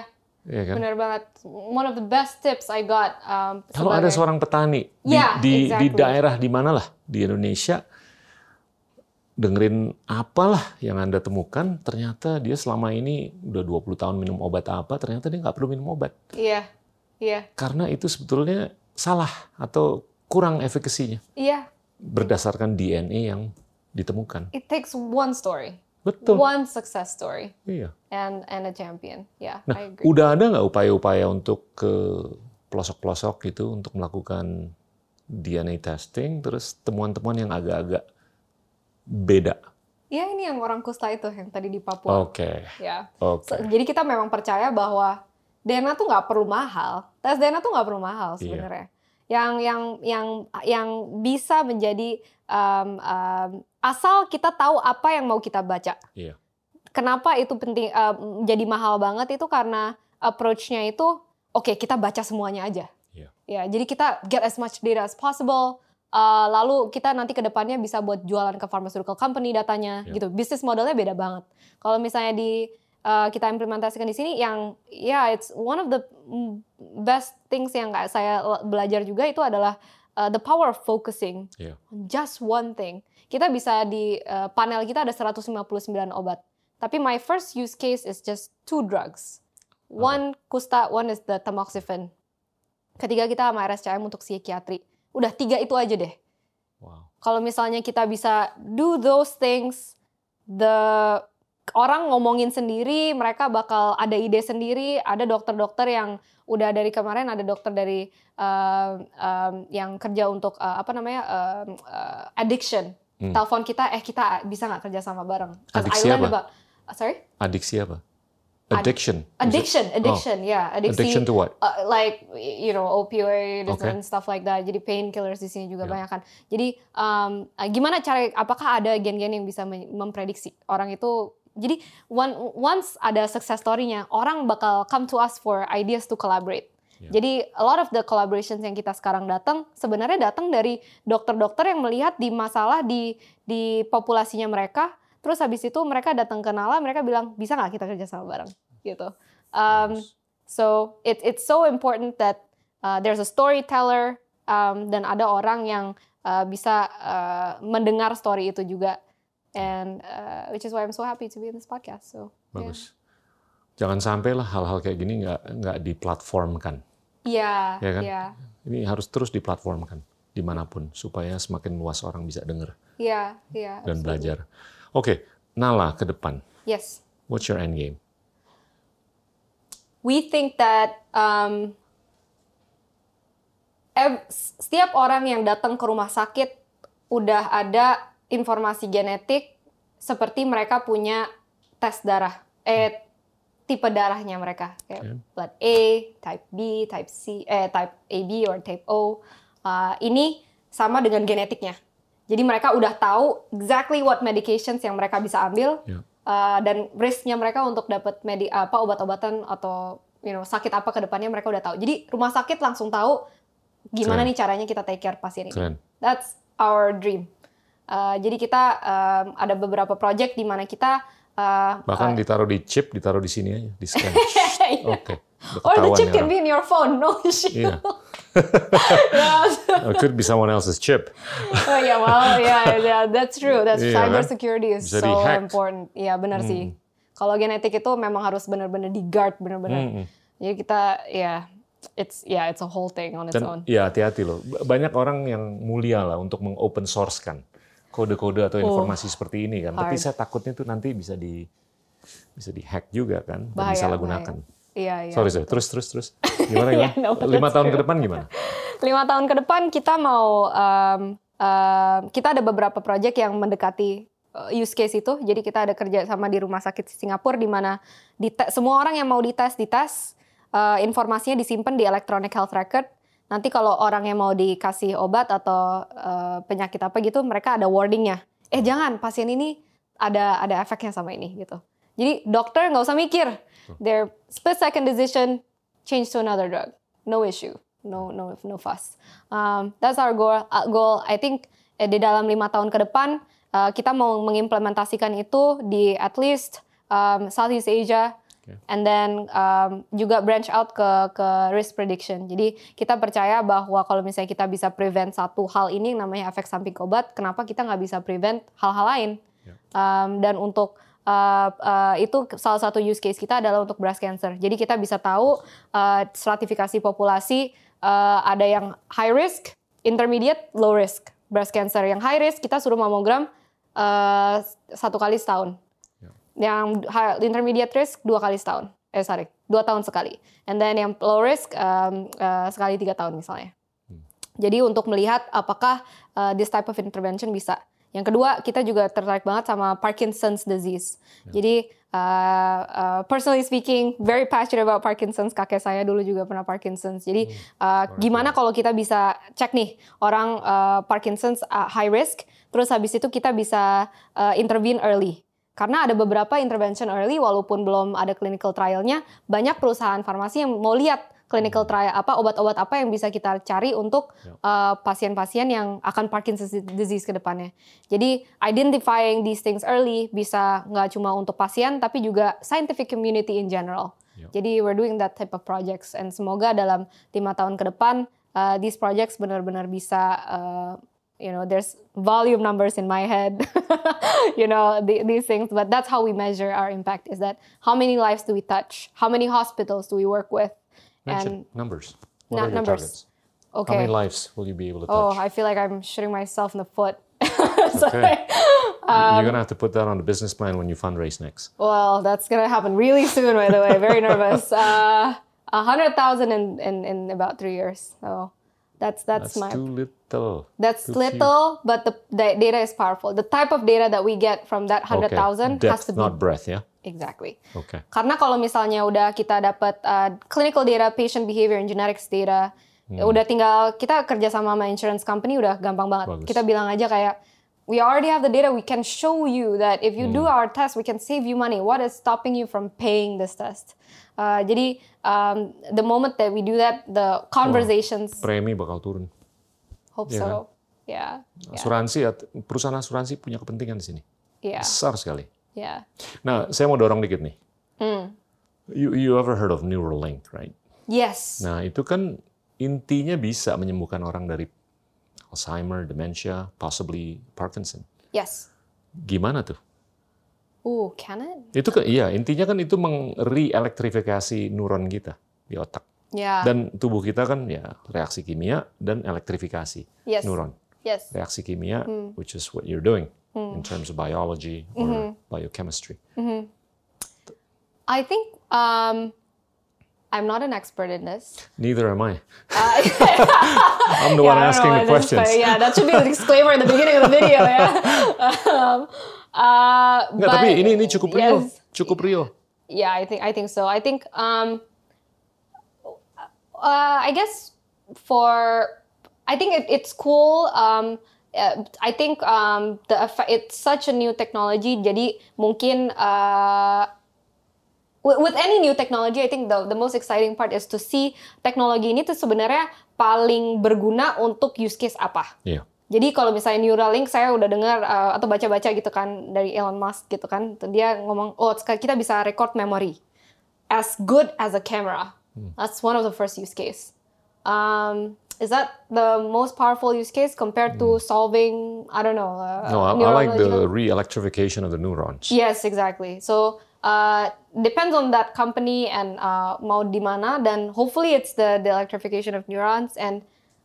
Iya kan? benar banget. One of the best tips I got. Um, Kalau ada seorang petani di, Yeah, di, di exactly. daerah di mana lah di Indonesia, dengerin apalah yang Anda temukan, ternyata dia selama ini udah 20 tahun minum obat apa, ternyata dia nggak perlu minum obat. Iya, iya, Karena itu sebetulnya salah atau kurang efekasinya iya. berdasarkan DNA yang ditemukan. It takes one story, Betul. one success story, Iya. and and a champion. Yeah, Nah, I agree. udah ada nggak upaya-upaya untuk ke pelosok-pelosok gitu untuk melakukan DNA testing, terus temuan-temuan yang agak-agak beda? Ya ini yang orang kusta itu yang tadi di Papua. Oke, Ya. oke. So, jadi kita memang percaya bahwa DNA tuh nggak perlu mahal. Tes DNA tuh nggak perlu mahal Iya. Yang yang yang yang bisa menjadi um, um, asal kita tahu apa yang mau kita baca. Iya. Kenapa itu penting um, jadi mahal banget itu karena approach-nya itu oke kita baca semuanya aja. Iya. Ya, jadi kita get as much data as possible. Uh, lalu kita nanti ke depannya bisa buat jualan ke pharmaceutical company datanya Iya. gitu. Bisnis modelnya beda banget. Kalau misalnya di uh, kita implementasikan di sini yang ya it's one of the best things yang kayak saya belajar juga itu adalah uh, the power of focusing on just one thing. Kita bisa di uh, panel kita ada 159 obat. Tapi my first use case is just two drugs. One kusta, one is the tamoxifen. Ketiga kita sama RSCM untuk psikiatri. Udah tiga itu aja deh. Wow. Kalau misalnya kita bisa do those things, the orang ngomongin sendiri, mereka bakal ada ide sendiri. Ada dokter-dokter yang udah dari kemarin ada dokter dari um, um, yang kerja untuk uh, apa namanya um, uh, addiction. Hmm. Telepon kita, eh kita bisa nggak kerja sama bareng? Adiksi apa? about- uh, sorry, Adiksi apa? Ad- Addiction. Addiction, addiction, ya, adiksi. Addiction to what? uh, like you know opioids Okay. and stuff like that. Jadi painkillers di sini juga Yeah. banyak kan. Jadi um, uh, gimana cara apakah ada gen-gen yang bisa me- memprediksi orang itu jadi one, once ada success story-nya, orang bakal come to us for ideas to collaborate. Yeah. Jadi a lot of the collaborations yang kita sekarang datang sebenarnya datang dari dokter-dokter yang melihat di masalah di di populasinya mereka, terus habis itu mereka datang ke Nala, mereka bilang bisa nggak kita kerja sama bareng gitu. Um. So it, it's so important that uh, there's a storyteller um, dan ada orang yang uh, bisa uh, mendengar story itu juga, and uh, which is why I'm so happy to be in this podcast. So yeah. Bagus. Jangan sampai lah hal-hal kayak gini nggak nggak diplatformkan. Iya, Ya kan? iya, Ini harus terus diplatformkan di mana pun supaya semakin luas orang bisa dengar iya, iya. dan absolutely. belajar. Oke, Nala ke depan. Yes, What's your end game? we think that um, setiap orang yang datang ke rumah sakit udah ada informasi genetik seperti mereka punya tes darah, eh tipe darahnya mereka kayak Oke. blood A, type B, type C, eh type AB or type O. Uh, ini sama dengan genetiknya. Jadi mereka udah tahu exactly what medications yang mereka bisa ambil Ya. uh, dan risknya mereka untuk dapat medi apa obat-obatan atau you know sakit apa ke depannya mereka udah tahu. Jadi rumah sakit langsung tahu gimana Keren. nih caranya kita take care pasien ini. Keren. That's our dream. Uh, jadi kita um, ada beberapa project di mana kita uh, Bahkan ditaruh di chip, ditaruh di sini aja, di scan. *laughs* Oke. udah or the chip can be in your phone, no issue. Iya. *laughs* Yeah. It could be someone else's chip. oh yeah, well, yeah, yeah, that's true. That's Iya, kan? cyber security is Bisa so di-hack. important. Iya benar sih. Kalau genetik itu memang harus benar-benar di guard benar-benar. Mm-mm. Jadi kita ya it's yeah it's a whole thing on its own. Dan ya hati-hati loh. Banyak orang yang mulia lah untuk mengopen source kan kode-kode atau informasi seperti ini kan. Tapi hard. saya takutnya tuh nanti bisa di bisa dihack juga kan dan Bahaya, disalahgunakan. Iya, iya. Sorry, sorry. Terus, terus, terus. Gimana, *laughs* gimana? Yeah, no, Lima tahun ke depan gimana? Lima tahun ke depan kita mau um, um, kita ada beberapa project yang mendekati uh, use case itu. Jadi kita ada kerja sama di rumah sakit Singapura di mana semua orang yang mau dites dites uh, informasinya disimpan di electronic health record. Nanti kalau orang yang mau dikasih obat atau uh, penyakit apa gitu, mereka ada warningnya. Eh jangan, pasien ini ada ada efeknya sama ini gitu. Jadi dokter nggak usah mikir. Their split second decision change to another drug. No issue. No no no fuss. Um, that's our goal. Uh, goal. I think eh, di dalam lima tahun ke depan uh, kita mau mengimplementasikan itu di at least um, Southeast Asia, And then um, juga branch out ke ke risk prediction. Jadi kita percaya bahwa kalau misalnya kita bisa prevent satu hal ini yang namanya efek samping obat, kenapa kita nggak bisa prevent hal-hal lain? Yeah. Um, dan untuk uh, uh, itu salah satu use case kita adalah untuk breast cancer. Jadi kita bisa tahu uh, stratifikasi populasi uh, ada yang high risk, intermediate, low risk breast cancer. Yang high risk kita suruh mamogram uh, satu kali setahun yang intermediate risk dua kali setahun. Eh sorry, dua tahun sekali. And then yang low risk um, uh, sekali tiga tahun misalnya. Hmm. Jadi untuk melihat apakah uh, this type of intervention bisa. Yang kedua, kita juga tertarik banget sama Parkinson's disease. Yeah. Jadi uh, uh, personally speaking, very passionate about Parkinson's. Kakek saya dulu juga pernah Parkinson's. Jadi uh, gimana kalau kita bisa cek nih orang uh, Parkinson's uh, high risk, terus habis itu kita bisa uh, intervene early. Karena ada beberapa intervention early walaupun belum ada clinical trialnya, banyak perusahaan farmasi yang mau lihat clinical trial apa obat-obat apa yang bisa kita cari untuk uh, pasien-pasien uh, yang akan Parkinson's disease ke depannya. Jadi identifying these things early bisa nggak cuma untuk pasien tapi juga scientific community in general. Yep. Jadi we're doing that type of projects and semoga dalam lima tahun ke depan uh, these projects benar-benar bisa uh, you know there's volume numbers in my head *laughs* you know the, these things but that's how we measure our impact is that how many lives do we touch how many hospitals do we work with Mention and numbers what are numbers targets? okay how many lives will you be able to oh, touch oh i feel like i'm shooting myself in the foot *laughs* okay. Um, You're gonna have to put that on the business plan when you fundraise next. Well, that's gonna happen really soon, by the way. Very nervous. *laughs* Uh, a hundred thousand in, in in about three years. So that's that's, that's my too little. That's too little, but the, the data is powerful. The type of data that we get from that hundred thousand okay. has to be not breadth, ya. Yeah? Exactly. Okay. Karena kalau misalnya udah kita dapat uh, clinical data, patient behavior, and genetics data, hmm. udah tinggal kita kerja sama sama insurance company udah gampang banget. Bagus. Kita bilang aja kayak we already have the data. We can show you that if you hmm. do our test, we can save you money. What is stopping you from paying this test? Uh, jadi um, the moment that we do that, the conversations. Wah, premi bakal turun. Hope ya so. Kan? Yeah. Asuransi, yeah. perusahaan asuransi punya kepentingan di sini. Yeah. Besar sekali. Yeah. Nah, saya mau dorong dikit nih. Mm. You, you ever heard of Neuralink, right? Yes. Nah, itu kan intinya bisa menyembuhkan orang dari Alzheimer, dementia, possibly Parkinson. Yes. Gimana tuh? Uh, can it? Itu kan iya, intinya kan itu mengreelektrifikasi neuron kita di otak. Yeah. Dan tubuh kita kan ya reaksi kimia dan elektrifikasi yes. neuron. Yes. Reaksi kimia, mm. which is what you're doing mm. in terms of biology or mm-hmm. biochemistry. Mm-hmm. I think um, I'm not an expert in this. Neither am I. Uh, *laughs* *laughs* I'm the yeah, one asking the questions. yeah, that should be the disclaimer at the beginning of the video. Yeah. *laughs* um, Uh, Nggak, but, tapi ini ini cukup real, yes, cukup real. Yeah, I think I think so. I think um, uh, I guess for I think it, it's cool. Um, uh, I think um, the it's such a new technology. Jadi mungkin uh, with, any new technology, I think the the most exciting part is to see teknologi ini tuh sebenarnya paling berguna untuk use case apa. Yeah jadi kalau misalnya Neuralink saya udah dengar uh, atau baca-baca gitu kan dari Elon Musk gitu kan, dia ngomong oh kita bisa record memory as good as a camera. Hmm. That's one of the first use case. Um, is that the most powerful use case compared to hmm. solving I don't know? Uh, no, I, I like the re-electrification of the neurons. Yes, exactly. So uh, depends on that company and uh, mau di mana dan hopefully it's the the electrification of neurons and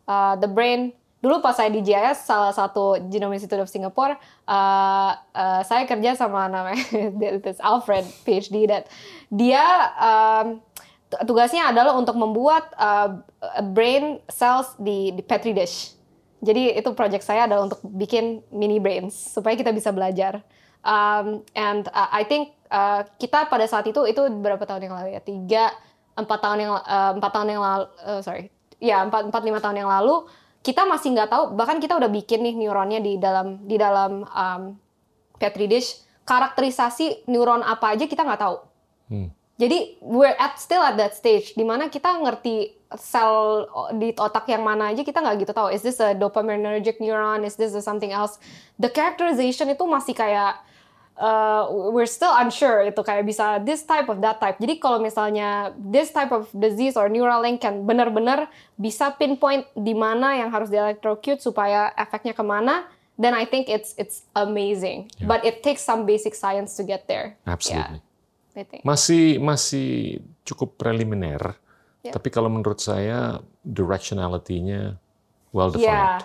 uh, the brain dulu pas saya di JIS salah satu Genome Institute of Singapore uh, uh, saya kerja sama namanya *laughs* this Alfred PhD that dia um, tugasnya adalah untuk membuat uh, brain cells di, di petri dish. Jadi itu project saya adalah untuk bikin mini brains supaya kita bisa belajar. Um, and uh, I think uh, kita pada saat itu itu berapa tahun yang lalu ya? Tiga empat tahun yang uh, empat tahun yang lalu uh, sorry. Ya empat empat lima tahun yang lalu kita masih nggak tahu bahkan kita udah bikin nih neuronnya di dalam di dalam um, petri dish. Karakterisasi neuron apa aja kita nggak tahu. Hmm. Jadi we're at still at that stage di mana kita ngerti sel di otak yang mana aja kita nggak gitu tahu. Is this a dopaminergic neuron? Is this a something else? The characterization itu masih kayak uh, we're still unsure itu kayak bisa this type of that type. Jadi kalau misalnya this type of disease or neural link kan benar-benar bisa pinpoint di mana yang harus di electrocute supaya efeknya ke mana, then I think it's it's amazing. Yeah. But it takes some basic science to get there. Absolutely. Yeah, Think. Masih masih cukup preliminar, Ya. tapi kalau menurut saya directionality-nya well Yeah. defined.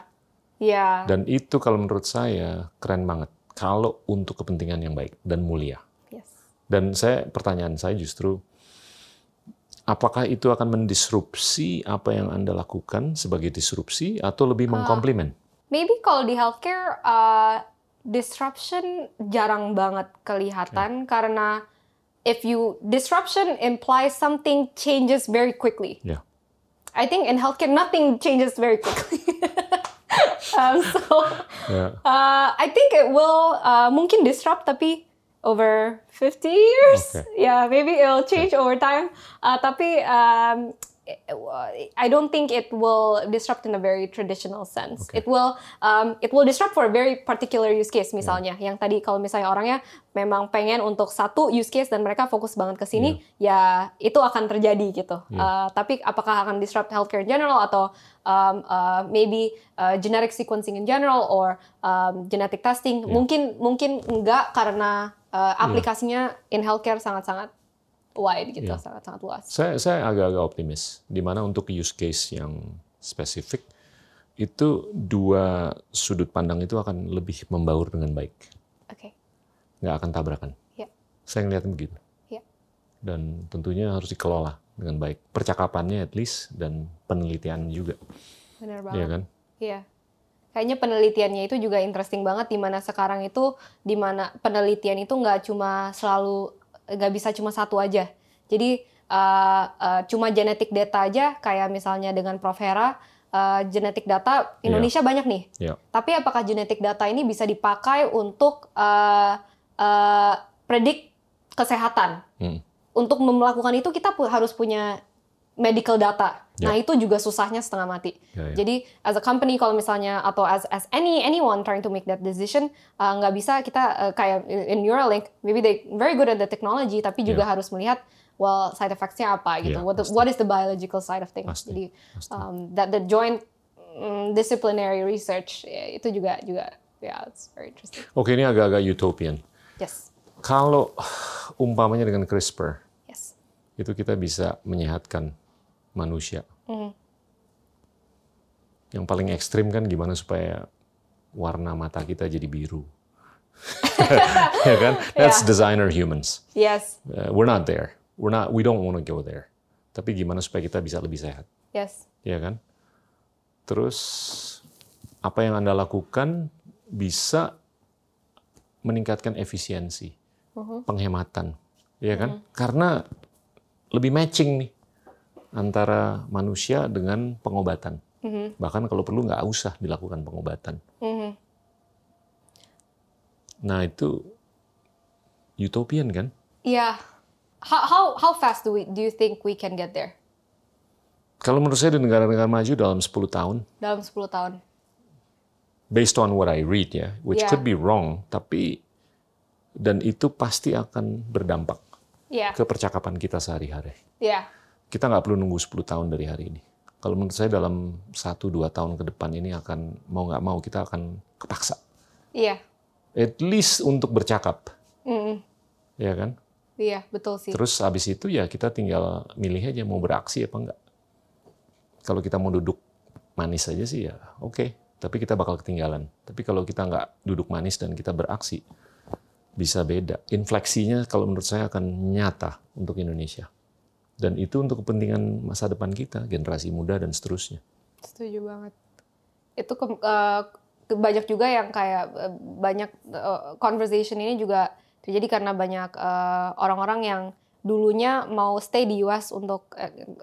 Yeah. Dan itu kalau menurut saya keren banget kalau untuk kepentingan yang baik dan mulia. Yes. Dan saya pertanyaan saya justru apakah itu akan mendisrupsi apa yang Anda lakukan sebagai disrupsi atau lebih mengkomplimen? Maybe kalau di healthcare uh, disruption jarang banget kelihatan karena if you disruption implies something changes very quickly. Ya. I think in healthcare nothing changes very quickly. *laughs* um, so *laughs* Ya. uh, I think it will uh, mungkin disrupt tapi over 50 years. Okay. Yeah, maybe it'll change over time. Uh, tapi um, I don't think it will disrupt in a very traditional sense. Okay. It will um, it will disrupt for a very particular use case misalnya. Yang tadi kalau misalnya orangnya memang pengen untuk satu use case dan mereka fokus banget ke sini, ya itu akan terjadi gitu. Uh, tapi apakah akan disrupt healthcare in general atau um, uh, maybe uh, genetic sequencing in general or um, genetic testing? Mungkin mungkin enggak karena uh, aplikasinya in healthcare sangat-sangat wide gitu, Iya. sangat-sangat luas. Saya saya agak-agak optimis di mana untuk use case yang spesifik itu dua sudut pandang itu akan lebih membaur dengan baik, Oke. nggak akan tabrakan. Ya. Saya ngeliatnya begitu. Ya. Dan tentunya harus dikelola dengan baik. Percakapannya at least dan penelitian juga, Benar ya banget. kan? Iya. Kayaknya penelitiannya itu juga interesting banget di mana sekarang itu di mana penelitian itu nggak cuma selalu nggak bisa cuma satu aja. Jadi uh, uh, cuma genetik data aja kayak misalnya dengan Prof Hera uh, genetik data Indonesia banyak nih. Ya. Tapi apakah genetik data ini bisa dipakai untuk uh, uh, predik kesehatan? Hmm. Untuk melakukan itu kita harus punya medical data. Ya. Nah itu juga susahnya setengah mati. Ya, ya. Jadi as a company kalau misalnya atau as as any anyone trying to make that decision uh, nggak bisa kita uh, kayak in Neuralink maybe they very good at the technology tapi juga Ya. harus melihat well side effects-nya apa gitu. Ya, what the- pasti. what is the biological side of things. Pasti, Jadi pasti. um, that the joint mm, disciplinary research ya, itu juga juga ya it's very interesting. Oke, ini agak-agak utopian. Yes. Kalau umpamanya dengan CRISPR, Yes. itu kita bisa menyehatkan manusia. Mhm. Yang paling ekstrim kan gimana supaya warna mata kita jadi biru. *laughs* ya kan? That's designer humans. Yes. Uh, we're not there. We're not. We don't want to go there. Tapi gimana supaya kita bisa lebih sehat, Yes. ya kan? Terus apa yang anda lakukan bisa meningkatkan efisiensi, penghematan, ya kan? Karena lebih matching nih antara manusia dengan pengobatan. Bahkan kalau perlu nggak usah dilakukan pengobatan. Mhm. Nah itu utopian kan? Yeah. How how how fast do we do you think we can get there? Kalau menurut saya di negara-negara maju dalam 10 tahun, Dalam 10 tahun. based on what I read ya, which Yeah. could be wrong, tapi dan itu pasti akan berdampak Yeah. ke percakapan kita sehari-hari. Yeah. Kita nggak perlu nunggu 10 tahun dari hari ini. Kalau menurut saya dalam 1-2 tahun ke depan ini akan mau nggak mau kita akan kepaksa. Iya. At least untuk bercakap, Mm, ya kan? Iya, betul sih. Terus habis itu ya kita tinggal milih aja mau beraksi apa enggak. Kalau kita mau duduk manis aja sih ya oke, tapi kita bakal ketinggalan. Tapi kalau kita nggak duduk manis dan kita beraksi, bisa beda. Infleksinya kalau menurut saya akan nyata untuk Indonesia. Dan itu untuk kepentingan masa depan kita, generasi muda dan seterusnya. Setuju banget. Itu ke- ke- banyak juga yang kayak eh, banyak eh, conversation ini juga terjadi karena banyak orang-orang yang dulunya mau stay di US untuk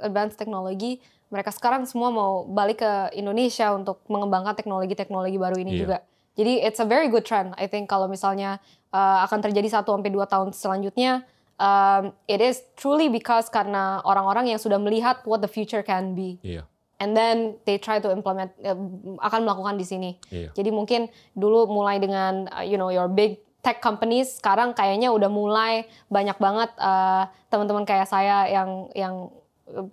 advanced teknologi, mereka sekarang semua mau balik ke Indonesia untuk mengembangkan teknologi-teknologi baru ini Iya. juga. Jadi it's a very good trend. I think kalau misalnya uh, akan terjadi 1 sampai 2 tahun selanjutnya um, it is truly because karena orang-orang yang sudah melihat what the future can be. Iya. And then they try to implement uh, akan melakukan di sini. Iya. Jadi mungkin dulu mulai dengan uh, you know your big tech companies sekarang kayaknya udah mulai banyak banget uh, teman-teman kayak saya yang yang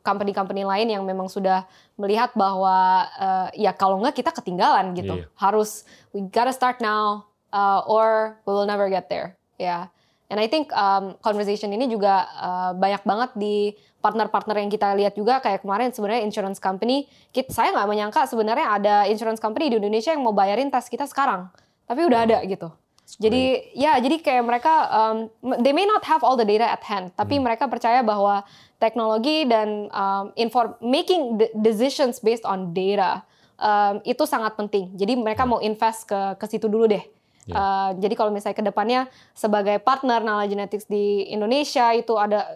company-company lain yang memang sudah melihat bahwa uh, ya kalau nggak kita ketinggalan gitu. Iya. Harus we gotta start now uh, or we will never get there. Ya. And I think um, conversation ini juga uh, banyak banget di partner-partner yang kita lihat juga kayak kemarin sebenarnya insurance company. Kita, saya nggak menyangka sebenarnya ada insurance company di Indonesia yang mau bayarin tes kita sekarang, tapi udah ada gitu. Jadi ya jadi kayak mereka um, they may not have all the data at hand, tapi mereka percaya bahwa teknologi dan um, inform making de- decisions based on data um, itu sangat penting. Jadi mereka mau invest ke ke situ dulu deh. Ya. Uh, jadi kalau misalnya ke depannya sebagai partner Nala Genetics di Indonesia itu ada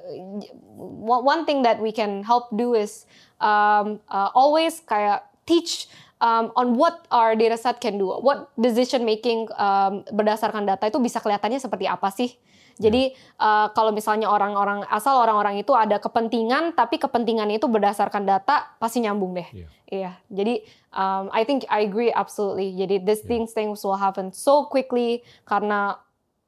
one thing that we can help do is um, uh, always kayak teach um, on what our data set can do, what decision making um, berdasarkan data itu bisa kelihatannya seperti apa sih. Jadi uh, kalau misalnya orang-orang asal orang-orang itu ada kepentingan, tapi kepentingan itu berdasarkan data pasti nyambung deh. Iya. Iya. Jadi um, I think I agree absolutely. Jadi these things things will happen so quickly karena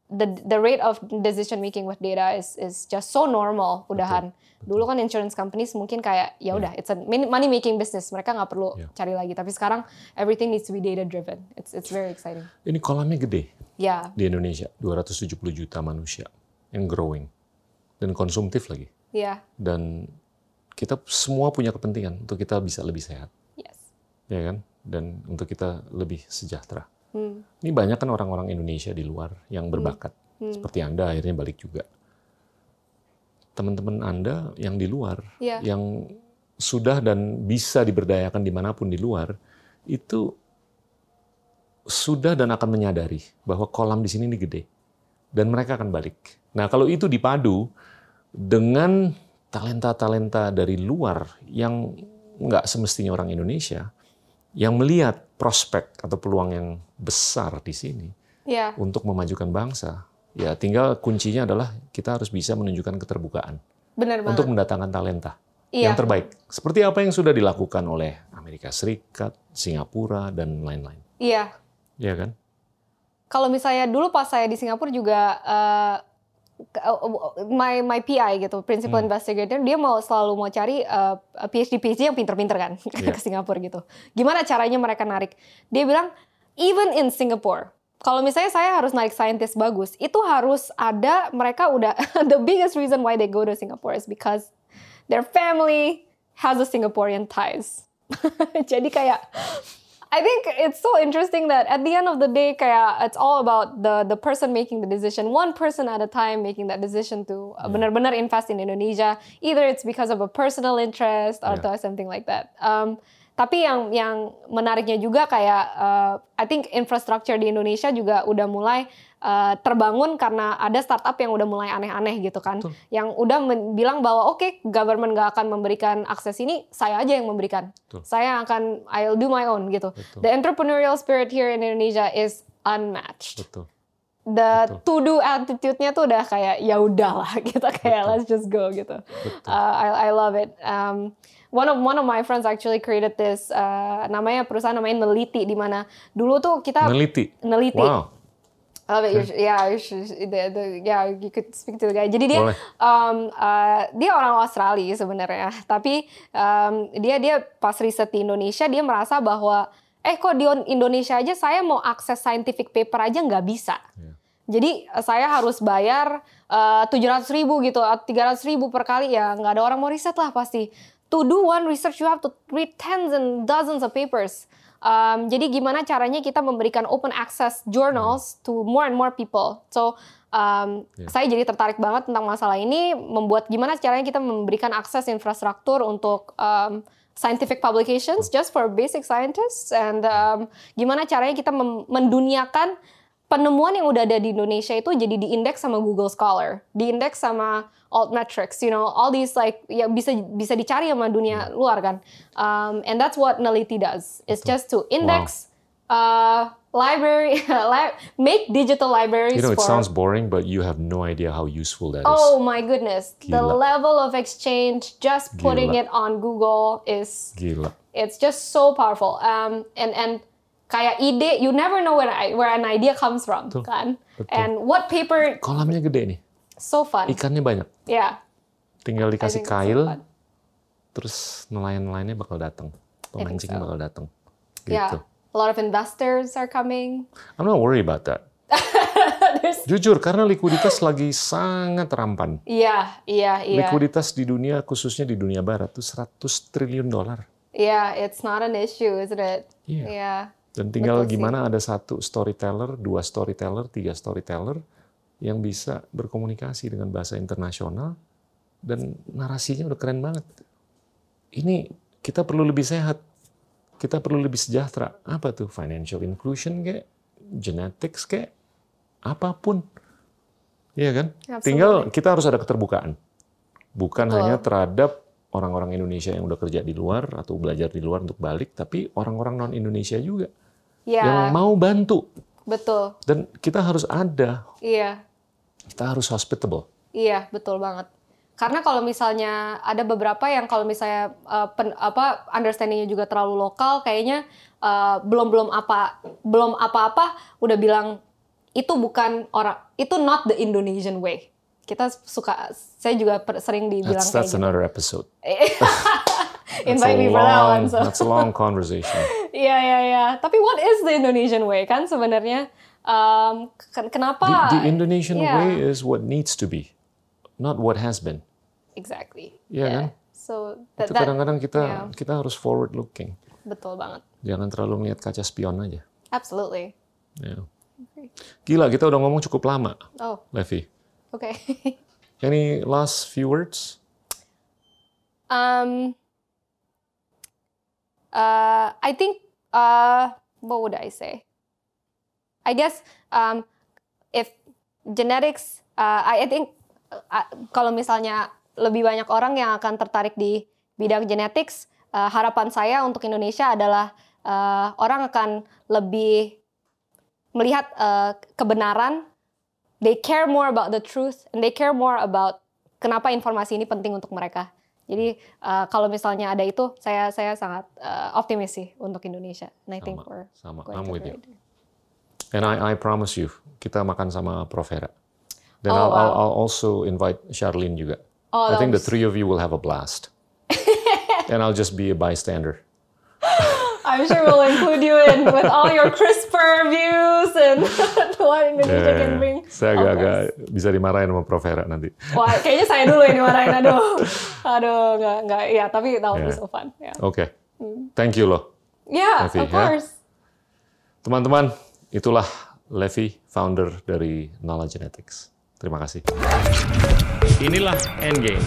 the the rate of decision making with data is is just so normal. Udahan. Dulu kan insurance companies mungkin kayak ya udah it's a money making business. Mereka nggak perlu Yeah. cari lagi. Tapi sekarang everything needs to be data driven. It's it's very exciting. Ini kolamnya gede Ya, di Indonesia, 270 juta manusia and growing dan konsumtif lagi. ya, Dan kita semua punya kepentingan untuk kita bisa lebih sehat, yes. ya kan? Dan untuk kita lebih sejahtera. Hmm. Ini banyak kan orang-orang Indonesia di luar yang berbakat, seperti Anda akhirnya balik juga. Teman-teman Anda yang di luar, Iya. yang sudah dan bisa diberdayakan di mana pun di luar, itu sudah dan akan menyadari bahwa kolam di sini ini gede. Dan mereka akan balik. Nah kalau itu dipadu dengan talenta-talenta dari luar yang nggak semestinya orang Indonesia, yang melihat prospek atau peluang yang besar di sini Ya, untuk memajukan bangsa, ya tinggal kuncinya adalah kita harus bisa menunjukkan keterbukaan benar banget. untuk mendatangkan talenta Iya. yang terbaik. Seperti apa yang sudah dilakukan oleh Amerika Serikat, Singapura, dan lain-lain. Iya. Ya kan? Kalau misalnya dulu pas saya di Singapura juga uh, my my PI gitu, principal Hmm. investigator, dia mau selalu mau cari uh, PhD PhD yang pinter-pinter kan *laughs* Iya. ke Singapura gitu. Gimana caranya mereka narik? Dia bilang even in Singapore kalau misalnya saya harus narik saintis bagus, itu harus ada mereka udah *laughs* the biggest reason why they go to Singapore is because their family has a Singaporean ties. *laughs* Jadi kayak I think it's so interesting that at the end of the day kayak it's all about the the person making the decision, one person at a time making that decision to uh, benar-benar invest in Indonesia. Either it's because of a personal interest Yeah. atau something like that. Um, tapi yang yang menariknya juga kayak uh, I think infrastructure di Indonesia juga udah mulai uh, terbangun karena ada startup yang udah mulai aneh-aneh gitu kan, Betul. yang udah bilang bahwa oke government gak akan memberikan akses ini, saya aja yang memberikan, Betul. saya akan I'll do my own gitu. Betul. The entrepreneurial spirit here in Indonesia is unmatched. Betul. The Betul. to do attitude-nya tuh udah kayak ya udahlah kita *laughs* kayak Betul. let's just go gitu. Betul. Uh, I I love it. Um, one of one of my friends actually created this uh, namanya perusahaan namanya Neliti di mana dulu tuh kita Neliti. Neliti. Wow. I love it. You should- yeah, the, the, yeah, you could speak to the guy. Jadi dia, Boleh. um, uh, dia orang Australia sebenarnya, *laughs* tapi um, dia dia pas riset di Indonesia dia merasa bahwa eh kok di Indonesia aja saya mau akses scientific paper aja nggak bisa. Ya. Jadi uh, saya harus bayar tujuh ratus ribu gitu, tiga ratus ribu per kali ya nggak ada orang mau riset lah pasti. To do one research you have to read tens and dozens of papers. Um, jadi gimana caranya kita memberikan open access journals to more and more people. So um, Yeah. saya jadi tertarik banget tentang masalah ini, membuat gimana caranya kita memberikan akses infrastruktur untuk um, scientific publications just for basic scientists, and um, gimana caranya kita menduniakan penemuan yang udah ada di Indonesia itu jadi diindeks sama Google Scholar, diindeks sama Altmetrics, you know, all these like ya bisa bisa dicari sama dunia luar kan. Um, and that's what Neliti does. It's just to index uh, library, *laughs* li- make digital libraries You know, it for. sounds boring, but you have no idea how useful that is. Oh my goodness, the Gila. level of exchange just putting Gila. it on Google is Gila. it's just so powerful. Um, and and kayak ide, you never know where I, where an idea comes from, Betul. kan? Betul. And what paper Kolamnya gede nih, so fun. ikannya banyak. Yeah, Tinggal dikasih so kail, fun. terus nelayan-nelayannya bakal datang. Pemancingnya so. bakal datang. Yeah, Gitu. a lot of investors are coming. I'm not worried about that. *laughs* Jujur, karena likuiditas lagi sangat rampan. Iya, iya, iya. Likuiditas di dunia, khususnya di dunia barat, tuh 100 triliun dolar. Yeah, it's not an issue, isn't it? Iya. Yeah. Dan tinggal Betul sih. gimana ada satu storyteller, dua storyteller, tiga storyteller yang bisa berkomunikasi dengan bahasa internasional dan narasinya udah keren banget. Ini kita perlu lebih sehat, kita perlu lebih sejahtera. Apa tuh financial inclusion kayak, genetics kayak, apa pun. Iya kan? Absolutely. Tinggal kita harus ada keterbukaan. Bukan Betul. hanya terhadap orang-orang Indonesia yang udah kerja di luar atau belajar di luar untuk balik, tapi orang-orang non Indonesia juga Yeah, yang mau bantu. betul. Dan kita harus ada, Iya, kita harus hospitable. iya, betul banget. Karena kalau misalnya ada beberapa yang kalau misalnya uh, pen- apa understandingnya juga terlalu lokal, kayaknya uh, belum belum apa belum apa-apa udah bilang itu bukan orang itu not the Indonesian way. Kita suka, saya juga per- sering dibilang That's, kayak that's gitu. another episode. *laughs* Invite a me for that long, one. So. that's a long conversation. Iya iya iya. Tapi what is the Indonesian way kan sebenarnya? Um, ken- kenapa? The, the Indonesian yeah. way is what needs to be, not what has been. Exactly. Iya kan? So that, Itu that kadang-kadang kita yeah. kita harus forward looking. betul banget. Jangan terlalu ngeliat kaca spion aja. Absolutely. Ya. Gila, kita udah ngomong cukup lama, Oh, Levi. okay. *laughs* Any last few words? um, uh, I think uh, what would I say? I guess um, if genetics, uh, I, think uh, kalau misalnya lebih banyak orang yang akan tertarik di bidang genetics, uh, harapan saya untuk Indonesia adalah uh, orang akan lebih melihat uh, kebenaran. They care more about the truth and they care more about kenapa informasi ini penting untuk mereka. Jadi uh, kalau misalnya ada itu, saya saya sangat uh, optimis sih untuk Indonesia. And I think Sama, we're sama. going I'm with you. And I, I promise you, kita makan sama Prof. Hera. Dan Oh, I'll, wow. I'll also invite Charlene juga. Oh, I think the three of you will have a blast. *laughs* and I'll just be a bystander. I'm sure we'll include you in with all your CRISPR views and *laughs* what Indonesia can Yeah. bring. Eh, Saya agak-agak bisa dimarahin sama Prof. Hera nanti. Wah, kayaknya saya dulu yang dimarahin. Aduh, *laughs* aduh, nggak, nggak. Ya, tapi that be Yeah. so fun. Yeah, Oke. Thank you loh. yeah Levi, of ya. course. Teman-teman, itulah Levi, founder dari Nala Genetics. Terima kasih. Inilah Endgame.